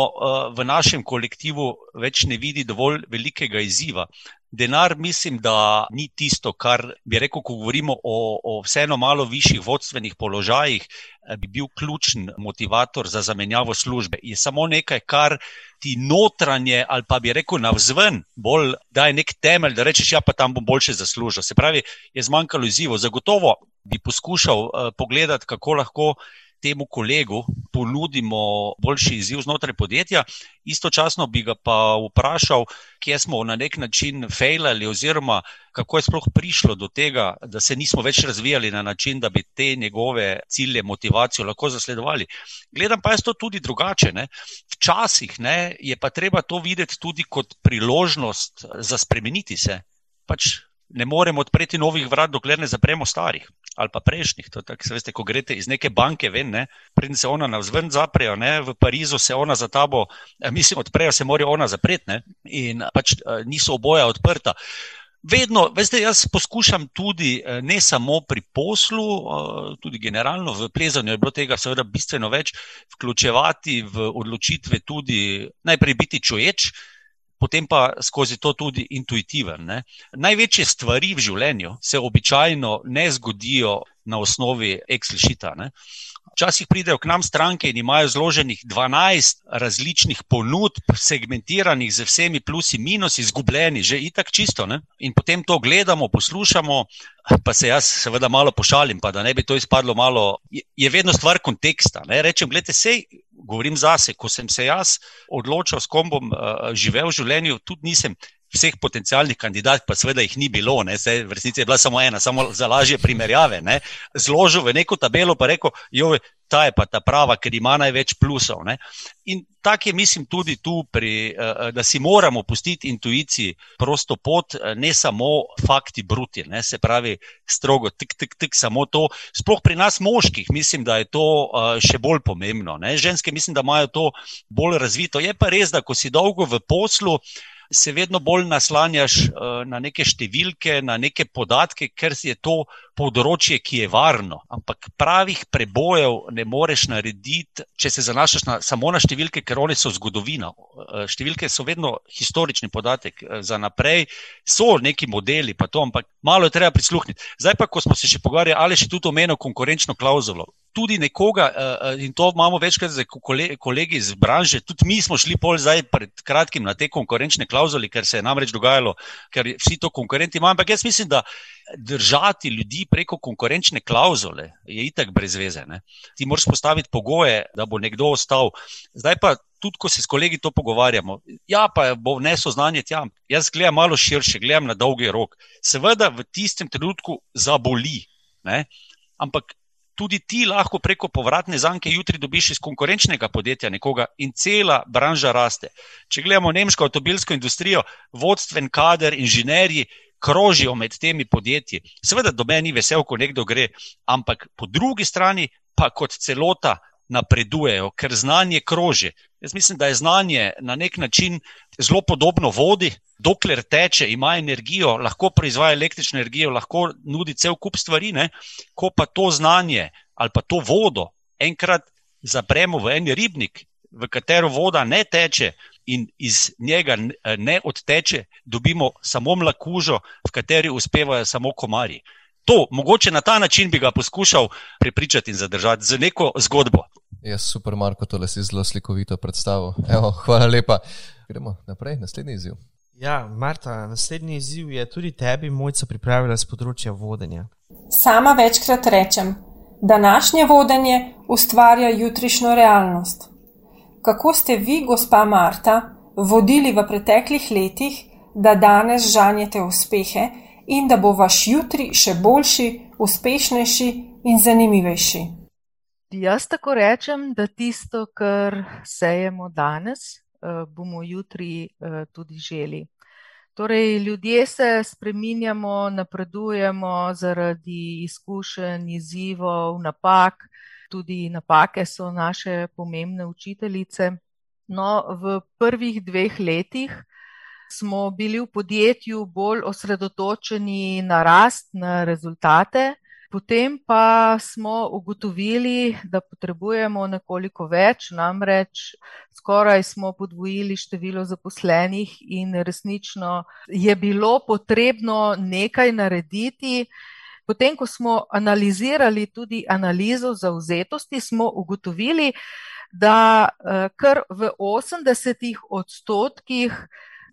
v našem kolektivu več ne vidi dovolj velikega izziva. Denar, mislim, da ni tisto, kar bi rekel, ko govorimo o, o vseeno malo višjih vodstvenih položajih, eh, bi bil ključen motivator za zamenjavo službe. Je samo nekaj, kar ti notranje, ali pa bi rekel, navzven, bolj daje nek temelj, da rečeš, ja, pa tam bom boljše zaslužil. Se pravi, je zmanjkalo izzivo. Zagotovo bi poskušal uh, pogledati, kako lahko temu kolegu ponudimo boljši izziv znotraj podjetja, istočasno bi ga pa vprašal, kje smo na nek način fejlali, oziroma kako je sploh prišlo do tega, da se nismo več razvijali na način, da bi te njegove cilje, motivacijo lahko zasledovali. Gledam pa jaz to tudi drugače. Ne? Včasih ne, je pa treba to videti tudi kot priložnost za spremeniti se. Pač ne moremo odpreti novih vrat, dokler ne zapremo starih ali pa prejšnjih. Tak, veste, ko greste iz neke banke ven, ne, preden se ona navzven zaprejo, ne, v Parizu se ona za tabo, eh, mislim, odprejo, se morajo ona zapreti ne, in pač eh, niso oboja odprta. Vedno, veste, jaz poskušam tudi eh, ne samo pri poslu, tudi generalno v plezanju je bilo tega seveda bistveno več, vključevati v odločitve tudi najprej biti čuječ, potem pa skozi to tudi intuitiven. Ne. Največje stvari v življenju se običajno ne zgodijo na osnovi Excel-šita. Včasih pridejo k nam stranke in imajo zloženih 12 različnih ponudb, segmentiranih z vsemi plusi, minusi, izgubljeni, že itak čisto. Ne? In potem to gledamo, poslušamo, pa se jaz seveda malo pošalim, pa da ne bi to izpadlo malo. Je vedno stvar konteksta. Ne? Rečem, gledajte, sej govorim zase, ko sem se jaz odločil, s kom bom uh, živel v življenju, tudi nisem vseh potencijalnih kandidatov, pa seveda jih ni bilo, Zdaj, v resnici je bila samo ena, samo za lažje primerjave. Ne? Zložil v neko tabelo, pa rekel, jo, ta je pa ta prava, ker ima največ plusov. Ne? In tako je, mislim, tudi tu, pri, uh, da si moramo pustiti intuiciji prosto pot, uh, ne samo fakti bruti, ne? se pravi, strogo, tik, tik, tik, samo to. Sploh pri nas, moških, mislim, da je to še bolj pomembno. Ne? Ženske, mislim, da imajo to bolj razvito. Je pa res, da ko si dolgo v poslu, se vedno bolj naslanjaš eh, na neke številke, na neke podatke, ker je to področje, ki je varno. Ampak pravih prebojev ne moreš narediti, če se zanašaš na, samo na številke, ker one so zgodovina. Eh, številke so vedno historični podatek eh, za naprej, so neki modeli, pa to, ampak malo je treba prisluhniti. Zdaj pa, ko smo se še pogovarjali, ali še tudi omenil konkurenčno klauzulo tudi nekoga, uh, in to imamo večkrat za kolegi iz branže, tudi mi smo šli pol zdaj pred kratkim na te konkurenčne klauzuli, ker se je namreč dogajalo, ker vsi to konkurenti imajo. Ampak jaz mislim, da držati ljudi preko konkurenčne klauzule je itak brez veze. Ne? Ti moraš postaviti pogoje, da bo nekdo ostal. Zdaj pa tudi ko se s kolegi to pogovarjamo, ja, pa bo vnesel znanje tja. Jaz gledam malo širše, gledam na dolgi rok. Seveda v tistem trenutku zaboli, ne? ampak tudi ti lahko preko povratne zanke jutri dobiš iz konkurenčnega podjetja nekoga in cela branža raste. Če gledamo nemško avtomobilsko industrijo, vodstven kader, inženirji. Krožijo med temi podjetji. Seveda, do meni je vesel, ko nekdo gre, ampak po drugi strani pa kot celota napredujejo, ker znanje kroži. Jaz mislim, da je znanje na nek način zelo podobno vodi, dokler teče, ima energijo, lahko proizvaja električno energijo, lahko nudi cel kup stvari. Ne? Ko pa to znanje ali pa to vodo enkrat zapremo v en ribnik, v katero voda ne teče. In iz njega ne odteče, dobimo samo mlakužo, v kateri uspevajo samo komarji. To, mogoče na ta način bi ga poskušal prepričati in zadržati z neko zgodbo. Jaz, super, Marko, tole si zelo slikovito predstavil. Evo, hvala lepa. Gremo naprej, naslednji izziv. Ja, Marta, naslednji izziv je tudi tebi, mojca, pripravila z področja vodenja. Sama večkrat rečem, današnje vodenje ustvarja jutrišnjo realnost. Kako ste vi, gospa Marta, vodili v preteklih letih, da danes žanjete uspehe in da bo vaš jutri še boljši, uspešnejši in zanimivejši. Jaz tako rečem, da tisto, kar sejemo danes, eh, bomo jutri eh, tudi želi. Torej, ljudje se spreminjamo, napredujemo zaradi izkušenj, izzivov, napak. Tudi napake so naše pomembne učiteljice. No, v prvih dveh letih smo bili v podjetju bolj osredotočeni na rast, na rezultate, potem pa smo ugotovili, da potrebujemo nekoliko več, namreč skoraj smo podvojili število zaposlenih in resnično je bilo potrebno nekaj narediti. Potem, ko smo analizirali tudi analizo zauzetosti, smo ugotovili, da eh, kar v 80 odstotkih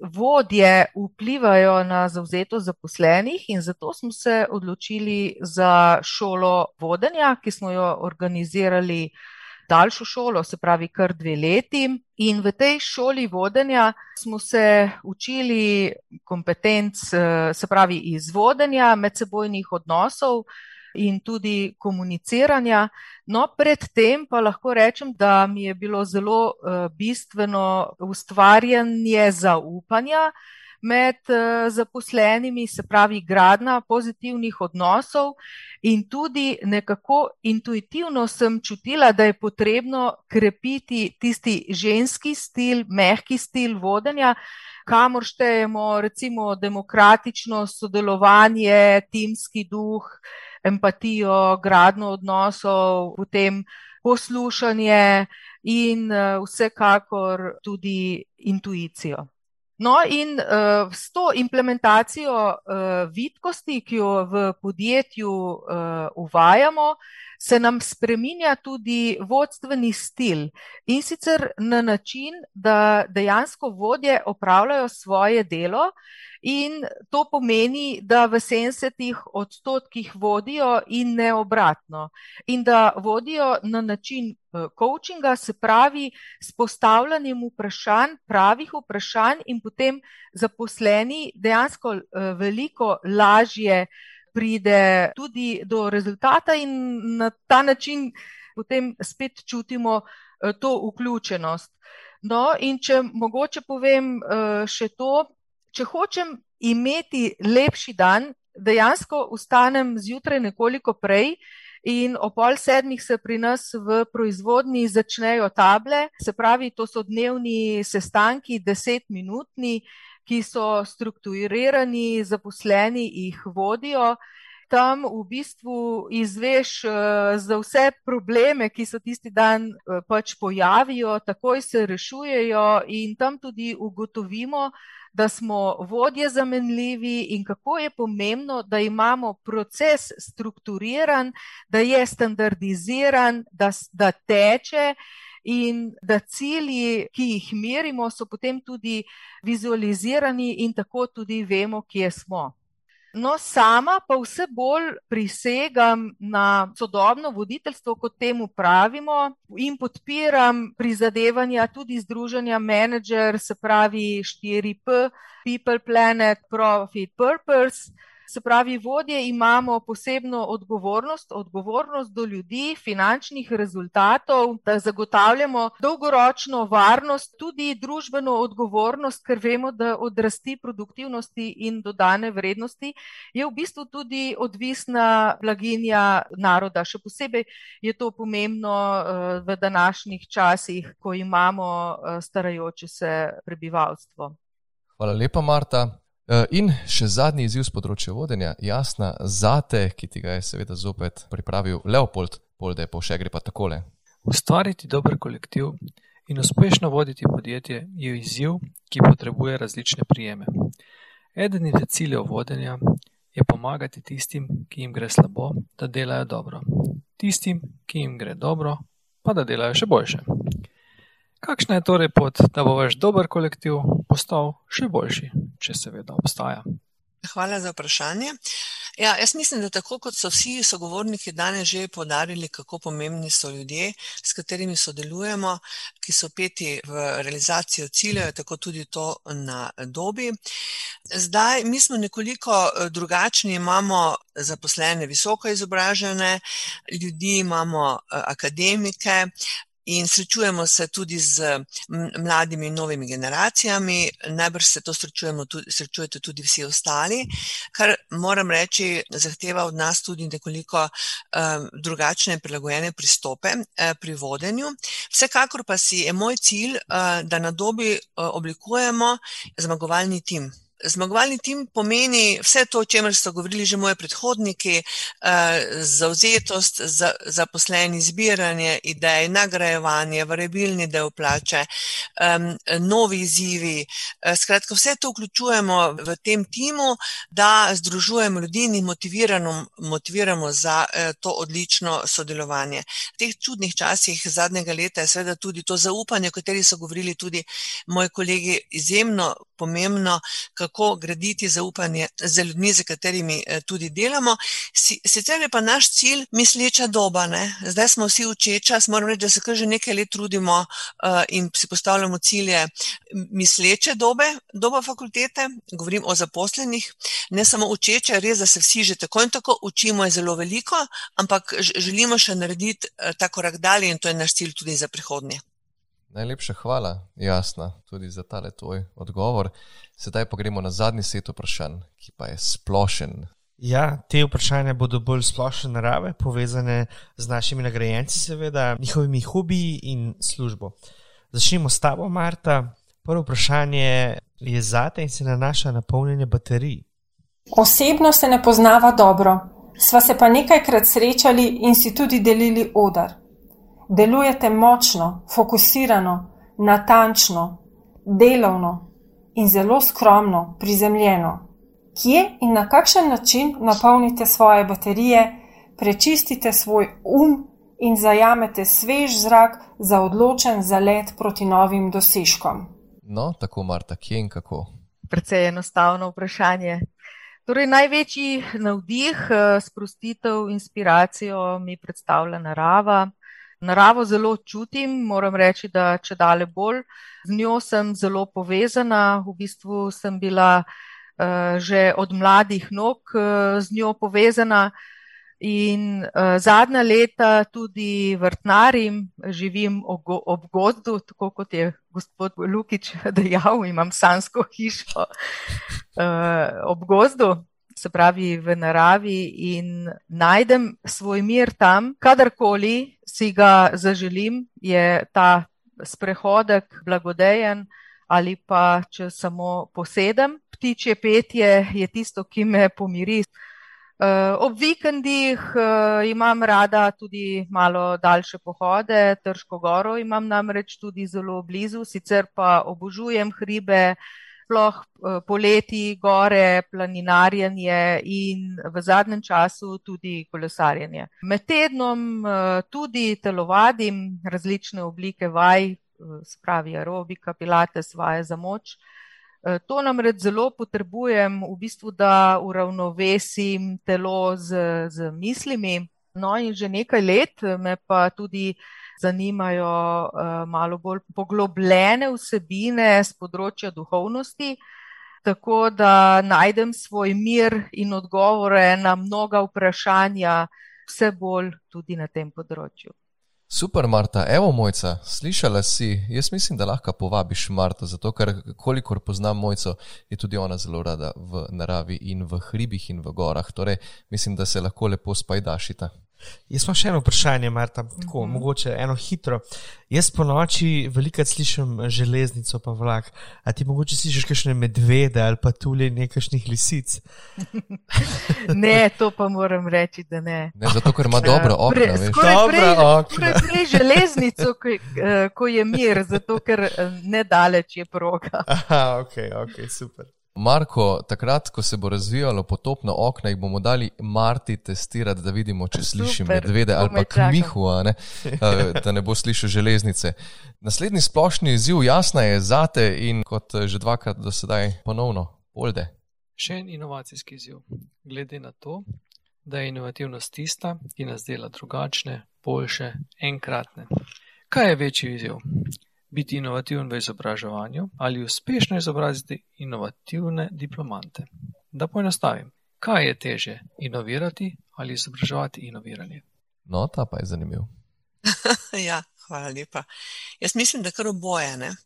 vodje vplivajo na zauzetost zaposlenih in zato smo se odločili za šolo vodenja, ki smo jo organizirali daljšo šolo, se pravi kar dve leti. In v tej šoli vodenja smo se učili kompetenc, se pravi iz vodenja, medsebojnih odnosov, in tudi komuniciranja. No, predtem pa lahko rečem, da mi je bilo zelo uh, bistveno ustvarjanje zaupanja med uh, zaposlenimi, se pravi, gradna pozitivnih odnosov, in tudi nekako intuitivno sem čutila, da je potrebno krepiti tisti ženski stil, mehki stil vodenja. Kamor štejemo, recimo, demokratično sodelovanje, timski duh, uh, empatijo, gradno odnosov, potem poslušanje in uh, vsekakor tudi intuicijo. No, in uh, s to implementacijo uh, vidkosti, ki jo v podjetju uh, uvajamo, se nam spreminja tudi vodstveni stil in sicer na način, da dejansko vodje opravljajo svoje delo In to pomeni, da v 70 odstotkih vodijo in ne obratno. In da vodijo na način eh, coachinga, se pravi s postavljanjem vprašanj, pravih vprašanj, in potem zaposleni dejansko eh, veliko lažje pride tudi do rezultata, in na ta način potem spet čutimo eh, to vključenost. No, in če mogoče povem še to, če hočem imeti lepši dan, dejansko vstanem zjutraj nekoliko prej. In o pol sedmih se pri nas v proizvodnji začnejo table, se pravi, to so dnevni sestanki, desetminutni, ki so strukturirani, zaposleni jih vodijo. Tam v bistvu izveš za vse probleme, ki se tisti dan pač pojavijo, takoj se rešujejo, in tam tudi ugotovimo, da smo vodje zamenljivi in kako je pomembno, da imamo proces strukturiran, da je standardiziran, da, da teče in da cilji, ki jih merimo, so potem tudi vizualizirani in tako tudi vemo, kje smo. No, sama pa vse bolj prisegam na sodobno voditeljstvo, kot temu pravimo, in podpiram prizadevanja tudi Združenja Manager, se pravi 4P, People, Planet, Profit, Purpose. Se pravi, vodje imamo posebno odgovornost, odgovornost do ljudi, finančnih rezultatov, da zagotavljamo dolgoročno varnost, tudi družbeno odgovornost, ker vemo, da od rasti produktivnosti in dodane vrednosti je v bistvu tudi odvisna blaginja naroda. Še posebej je to pomembno eh, v današnjih časih, ko imamo eh, starajoče se prebivalstvo. Hvala lepa, Marta. Eh, in še zadnji izziv z področja vodenja, jasna zate, ki ti ga je seveda zopet pripravil Leopold, polde pa še gre pa takole. Ustvariti dober kolektiv in uspešno voditi podjetje je izziv, ki potrebuje različne prijeme. Eden izmed ciljev vodenja je pomagati tistim, ki jim gre slabo, da delajo dobro. Tistim, ki jim gre dobro, pa da delajo še boljše. Kakšna je torej pot, da bo vaš dober kolektiv postal še boljši, če seveda obstaja? Hvala za vprašanje. Ja, jaz mislim, da tako kot so vsi sogovorniki danes že podarili, kako pomembni so ljudje, s katerimi sodelujemo, ki so peti v realizacijo ciljev, tako tudi to na dobi. Zdaj, mi smo nekoliko eh, drugačni, imamo zaposlene visoko izobražene ljudi, imamo eh, akademike, in srečujemo se tudi z mladimi in novimi generacijami, najbrž se to tudi, srečujete tudi vsi ostali, kar moram reči, zahteva od nas tudi nekoliko um, drugačne in prilagojene pristope uh, pri vodenju. Vsekakor pa si je moj cilj, uh, da na dobi uh, oblikujemo zmagovalni tim. Zmagovalni tim pomeni vse to, o čemer so govorili že moji predhodniki, eh, zauzetost, zaposleni, zbiranje idej, nagrajevanje, variabilni del plače, novi izzivi. Eh, skratka, vse to vključujemo v tem timu, da združujemo ljudi in jih motiviramo za eh, to odlično sodelovanje. V teh čudnih časih zadnjega leta je seveda tudi to zaupanje, o kateri so govorili tudi moji kolegi, izjemno pomembno, kako graditi zaupanje z ljudmi, z katerimi eh, tudi delamo. Sicer je pa naš cilj misleča doba. Ne? Zdaj smo vsi učeča, moram reči, da se kar že nekaj let trudimo uh, in si postavljamo cilje misleče dobe, doba fakultete, govorim o zaposlenih, ne samo učeče, res, da se vsi že tako in tako učimo, je zelo veliko, ampak želimo še narediti uh, ta korak dalje in to je naš cilj tudi za prihodnje. Najlepša hvala, jasna, tudi za tale tvoj odgovor. Sedaj pa gremo na zadnji set vprašanj, ki pa je splošen. Ja, te vprašanja bodo bolj splošne narave, povezane z našimi nagrajenci, seveda, njihovimi hobiji in službo. Začnimo s tabo, Marta. Prvo vprašanje je zate in se nanaša na polnjenje baterij. Osebno se ne poznava dobro, sva se pa nekajkrat srečali in si tudi delili odar delujete močno, fokusirano, natančno, delovno in zelo skromno, prizemljeno. Kje in na kakšen način napolnite svoje baterije, prečistite svoj um in zajamete svež zrak za odločen zalet proti novim dosežkom? No, tako Marta, kje in kako? Predvsej enostavno vprašanje. Torej, največji navdih, eh, sprostitev, inspiracijo mi predstavlja narava, naravo zelo čutim, moram reči, da če dale bolj. Z njo sem zelo povezana, v bistvu sem bila uh, že od mladih nog uh, z njo povezana. In uh, zadnja leta tudi vrtnarim, živim ob gozdu, tako kot je gospod Lukič dejal, imam sansko hišo uh, ob gozdu, se pravi v naravi in najdem svoj mir tam, kadarkoli si ga zaželim, je ta sprehodek blagodejen ali pa če samo posedem. Ptičje petje je tisto, ki me pomiri. Uh, ob vikendih uh, imam rada tudi malo daljše pohode, Trško goro imam namreč tudi zelo blizu, sicer pa obožujem hribe, sploh eh, poleti, gore, planinarjenje in v zadnjem času tudi kolesarjenje. Med tednom eh, tudi telovadim različne oblike vaj, eh, spravi aerobika, pilates, vaje za moč. To namreč zelo potrebujem, v bistvu, da uravnovesim telo z, z mislimi. No, in že nekaj let me pa tudi zanimajo uh, malo bolj poglobljene vsebine z področja duhovnosti, tako da najdem svoj mir in odgovore na mnoga vprašanja, vse bolj tudi na tem področju. Super, Marta, evo mojca, slišala si. Jaz mislim, da lahko povabiš Marto, zato ker kolikor poznam mojco, je tudi ona zelo rada v naravi in v hribih in v gorah. Torej, mislim, da se lahko lepo spajdašita. Jaz imam še eno vprašanje, Marta, tako, uh mhm. -huh. mogoče eno hitro. Jaz po noči veliko slišim železnico, pa vlak. A ti mogoče slišiš kakšne medvede ali pa tudi nekakšnih lisic? ne, to pa moram reči, da ne. ne zato, ker ima dobro okno. Prej prej železnico, ko, uh, ko je mir, zato ker nedaleč je proga. Aha, ok, ok, super. Marko, takrat, ko se bo razvijalo potopno okno, jih bomo dali Marti testirati, da vidimo, če sliši medvede ali pa kmihu, ne? Eh, da ne bo slišal železnice. Naslednji splošni izziv, jasna je zate in kot že dvakrat do sedaj ponovno, polde. Še en inovacijski izziv. Glede na to, da je inovativnost tista, ki nas dela drugačne, boljše, enkratne. Kaj je večji izziv? Biti inovativen v izobraževanju ali uspešno izobraziti inovativne diplomante. Da poenostavim, kaj je teže, inovirati ali izobraževati inoviranje? No, ta pa je zanimiv. ja, hvala lepa. Jaz mislim, da kar oboje. Ne?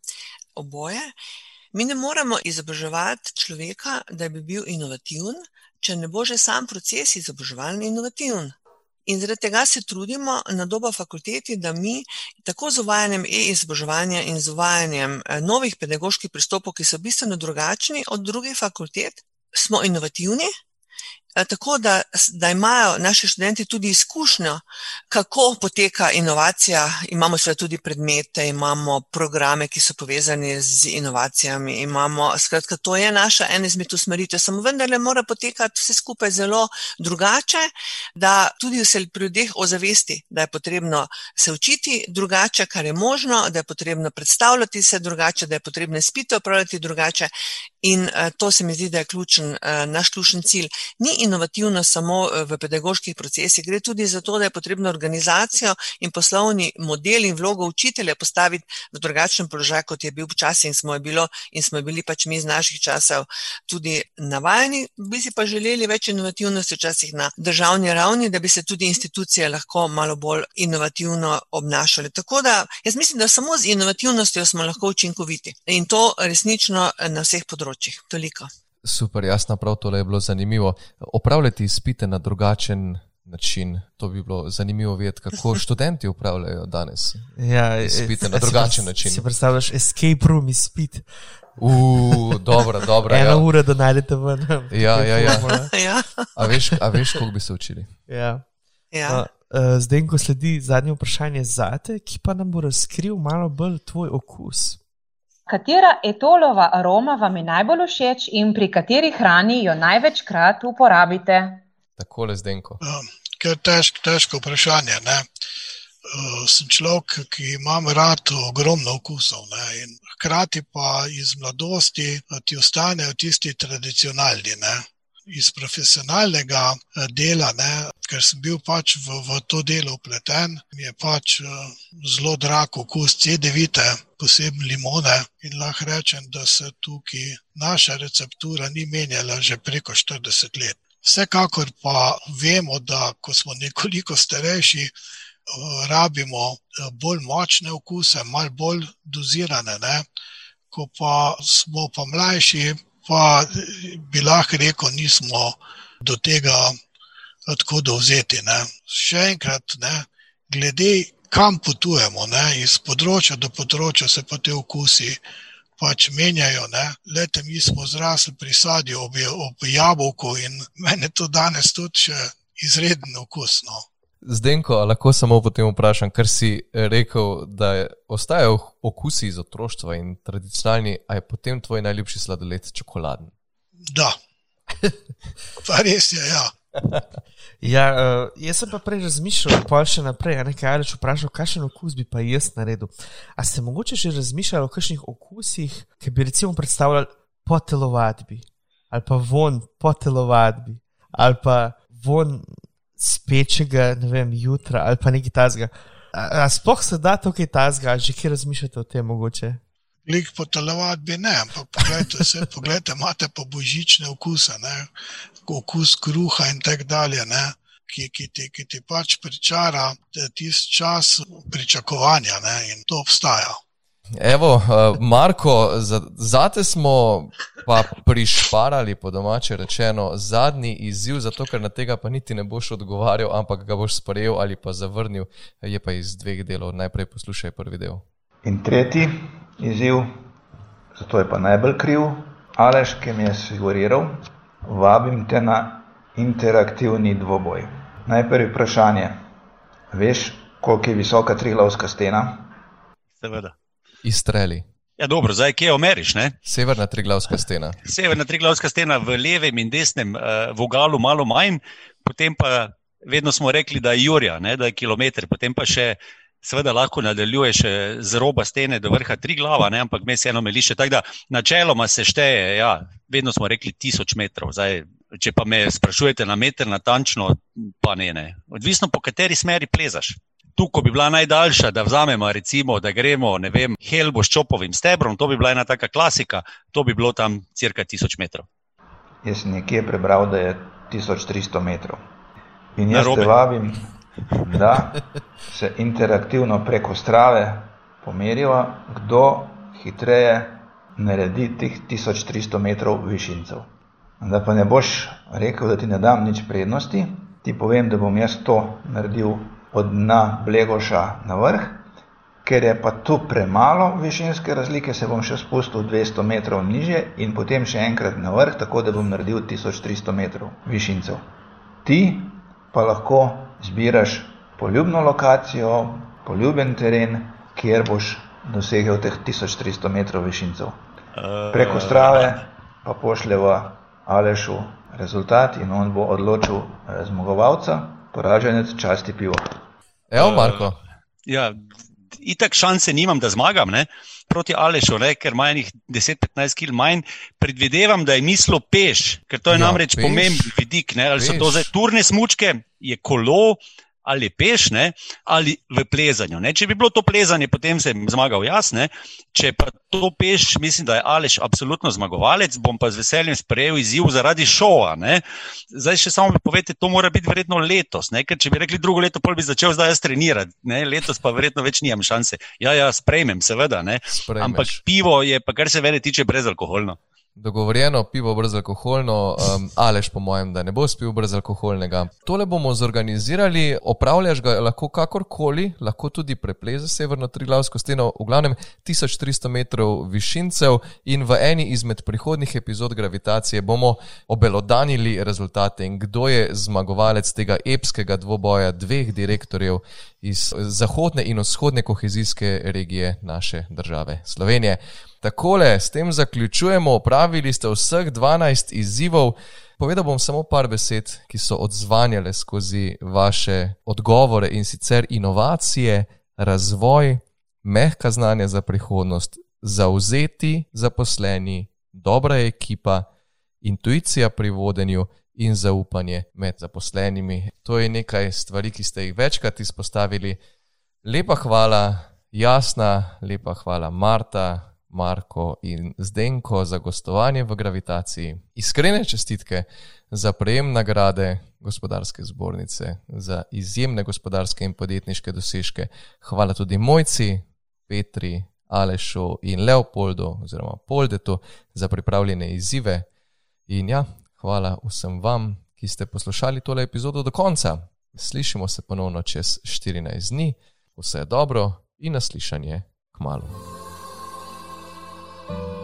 Oboje. Mi ne moremo izobraževati človeka, da bi bil inovativen, če ne bo že sam proces izobraževanja inovativen. In zaradi tega se trudimo na doba fakulteti, da mi tako z uvajanjem e-izobraževanja in z uvajanjem eh, novih pedagoških pristopov, ki so bistveno drugačni od drugih fakultet, smo inovativni tako da, da imajo naši študenti tudi izkušnjo, kako poteka inovacija. Imamo seveda tudi predmete, imamo programe, ki so povezani z inovacijami. Imamo, skratka, to je naša ena izmed usmeritev, samo vendarle mora potekati vse skupaj zelo drugače, da tudi se pri ljudeh ozavesti, da je potrebno se učiti drugače, kar je možno, da je potrebno predstavljati se drugače, da je potrebno spite upravljati drugače. In uh, to se mi zdi, da je ključen, uh, naš ključen cilj. Ni inovativno samo uh, v pedagoških procesih, gre tudi za to, da je potrebno organizacijo in poslovni model in vlogo učitelja postaviti v drugačen položaj, kot je bil včasih in smo, bilo, in smo bili pač mi iz naših časov tudi navajeni. Bi si pa želeli več inovativnosti včasih na državni ravni, da bi se tudi institucije lahko malo bolj inovativno obnašale. Tako da jaz mislim, da samo z inovativnostjo smo lahko učinkoviti in to resnično na vseh področjih. Toliko. Super, jasno, prav tole je bilo zanimivo. Opravljati izpite na drugačen način, to bi bilo zanimivo vedeti, kako študenti upravljajo danes. Ja, izpite na drugačen način. Si predstavljaš escape room izpit. Uf, dobro, dobro. Eno ja. uro, da najdete ven. Ja, ja, ja. ja. A veš, a veš koliko bi se učili? Ja. ja. No, uh, zdaj, ko sledi zadnje vprašanje zate, ki pa nam bo razkril malo bolj tvoj okus. Katera etolova aroma vam je najbolj všeč in pri kateri hrani jo največkrat uporabite? Tako le zdenko. Um, težko, težko vprašanje. Ne? Uh, sem človek, ki ima rad ogromno okusov, ne? in hkrati pa iz mladosti ti ostanejo tisti tradicionalni. Ne? Iz profesionalnega eh, dela, ne, ker sem bil pač v, v to delo upleten, mi je pač uh, zelo drag okus CD9, posebej limone. In lahko rečem, da se tukaj naša receptura ni menjala že preko 40 let. Vsekakor pa vemo, da ko smo nekoliko starejši, uh, rabimo bolj močne okuse, malo bolj dozirane. Ne. Ko pa smo pa mlajši, pa bi lahko rekel, nismo do tega tako dovzeti. Ne. Še enkrat, ne, glede kam potujemo, ne, iz področja do področja se pa te okusi pač menjajo. Ne. Lete, mi smo zrasli pri sadju ob, ob jabolku in meni to danes tudi še izredno okusno. Zdenko, lahko samo potem vprašam, ker si rekel, da ostajajo okusi iz otroštva in tradicionalni, a je potem tvoj najljubši sladoled čokoladen? Da, pa res je. Ja. ja, uh, jaz sem pa prej razmišljal, pa še naprej, nekaj ali če vprašal, kakšen okus bi pa jaz naredil. A ste mogoče že razmišljali o kakšnih okusih, ki bi recimo predstavljali po telovadbi, ali pa von po telovadbi, ali pa von spečega, ne vem, jutra ali pa nekaj tasga. Sploh se da to kaj tasga, že kje razmišljate o tem mogoče? Lik po telovadbi ne, ampak pogledajte, se, pogledajte imate pa božične okuse, ne? okus kruha in tako dalje. Ne? Ki, ki, ti, ki ti pač pričara tisti čas pričakovanja, ne? in to obstaja. Evo, uh, Marko, za te smo pa prišparali, po domače rečeno, zadnji izziv, zato ker na tega pa niti ne boš odgovarjal, ampak ga boš sprejel ali pa zavrnil. Je pa iz dveh delov. Najprej poslušaj prvi del. In tretji izziv, zato je pa najbolj kriv, Aleš, ki mi je figuriral, vabim te na interaktivni dvoboj. Najprej vprašanje. Veš, koliko je visoka triglavska stena? Seveda izstreli. Ja, dobro, zdaj kje omeriš? Ne? Severna triglavska stena. Severna triglavska stena v levem in desnem uh, vogalu, malo manj, potem pa vedno smo rekli, da je Jurja, ne, da je kilometr, potem pa še. Seveda lahko nadaljuješ z roba stene do vrha tri glava, ne? ampak me se eno meliše. Tako da načeloma se šteje, ja, vedno smo rekli tisoč metrov. Zdaj, če pa me sprašujete na meter natančno, pa ne, ne. Odvisno po kateri smeri plezaš tu, ko bi bila najdaljša, da vzamemo, recimo, da gremo, ne vem, helbo s čopovim stebrom, to bi bila ena taka klasika, to bi bilo tam cirka 1000 metrov. Jaz sem nekje prebral, da je 1300 metrov. In jaz te vabim, da se interaktivno preko strave pomerijo, kdo hitreje naredi teh 1300 metrov višincev. Da pa ne boš rekel, da ti ne dam nič prednosti, ti povem, da bom jaz to naredil od dna Blegoša na vrh, ker je pa tu premalo višinske razlike, se bom še spustil 200 metrov niže in potem še enkrat na vrh, tako da bom naredil 1300 metrov višincev. Ti pa lahko zbiraš poljubno lokacijo, poljuben teren, kjer boš dosegel teh 1300 metrov višincev. Preko strave pa pošljeva Alešu rezultat in on bo odločil eh, zmagovalca, poraženec časti pivo. Evo, eh, Marko. Uh, ja, itak šanse nimam, da zmagam ne? proti Alešu, ne? ker ima enih 10-15 km manj. Predvidevam, da je mislil peš, ker to je ja, namreč pomemben vidik. Ne? Ali so to zdaj turne smočke, je kolo, ali peš, ne, ali v plezanju. Ne. Če bi bilo to plezanje, potem sem zmagal jaz. Ne. Če pa to peš, mislim, da je Aleš absolutno zmagovalec, bom pa z veseljem sprejel izziv zaradi šova. Ne. Zdaj še samo povete, to mora biti verjetno letos, ne. ker če bi rekli drugo leto, pol bi začel zdaj jaz trenirati, ne. letos pa verjetno več nimam šanse. Ja, ja, sprejmem, seveda, ampak pivo je pa, kar se vede tiče, brezalkoholno dogovorjeno pivo brezalkoholno, um, alež po mojem, da ne bo spil brezalkoholnega. Tole bomo zorganizirali, opravljaš ga lahko kakorkoli, lahko tudi prepleze severno triglavsko steno, v glavnem 1300 metrov višincev in v eni izmed prihodnih epizod gravitacije bomo obelodanili rezultate in kdo je zmagovalec tega epskega dvoboja dveh direktorjev iz zahodne in vzhodne kohezijske regije naše države Slovenije. Takole, s tem zaključujemo. Opravili ste vseh 12 izzivov. Povedal bom samo par besed, ki so odzvanjale skozi vaše odgovore in sicer inovacije, razvoj, mehka znanja za prihodnost, zauzeti zaposleni, dobra ekipa, intuicija pri vodenju in zaupanje med zaposlenimi. To je nekaj stvari, ki ste jih večkrat izpostavili. Lepa hvala, jasna, lepa hvala, Marta. Marko in Zdenko za gostovanje v gravitaciji. Iskrene čestitke za prejem nagrade gospodarske zbornice, za izjemne gospodarske in podjetniške dosežke. Hvala tudi mojci, Petri, Alešu in Leopoldu oziroma Poldetu za pripravljene izzive. In ja, hvala vsem vam, ki ste poslušali tole epizodo do konca. Slišimo se ponovno čez 14 dni. Vse je dobro in naslišanje k malu. Thank you.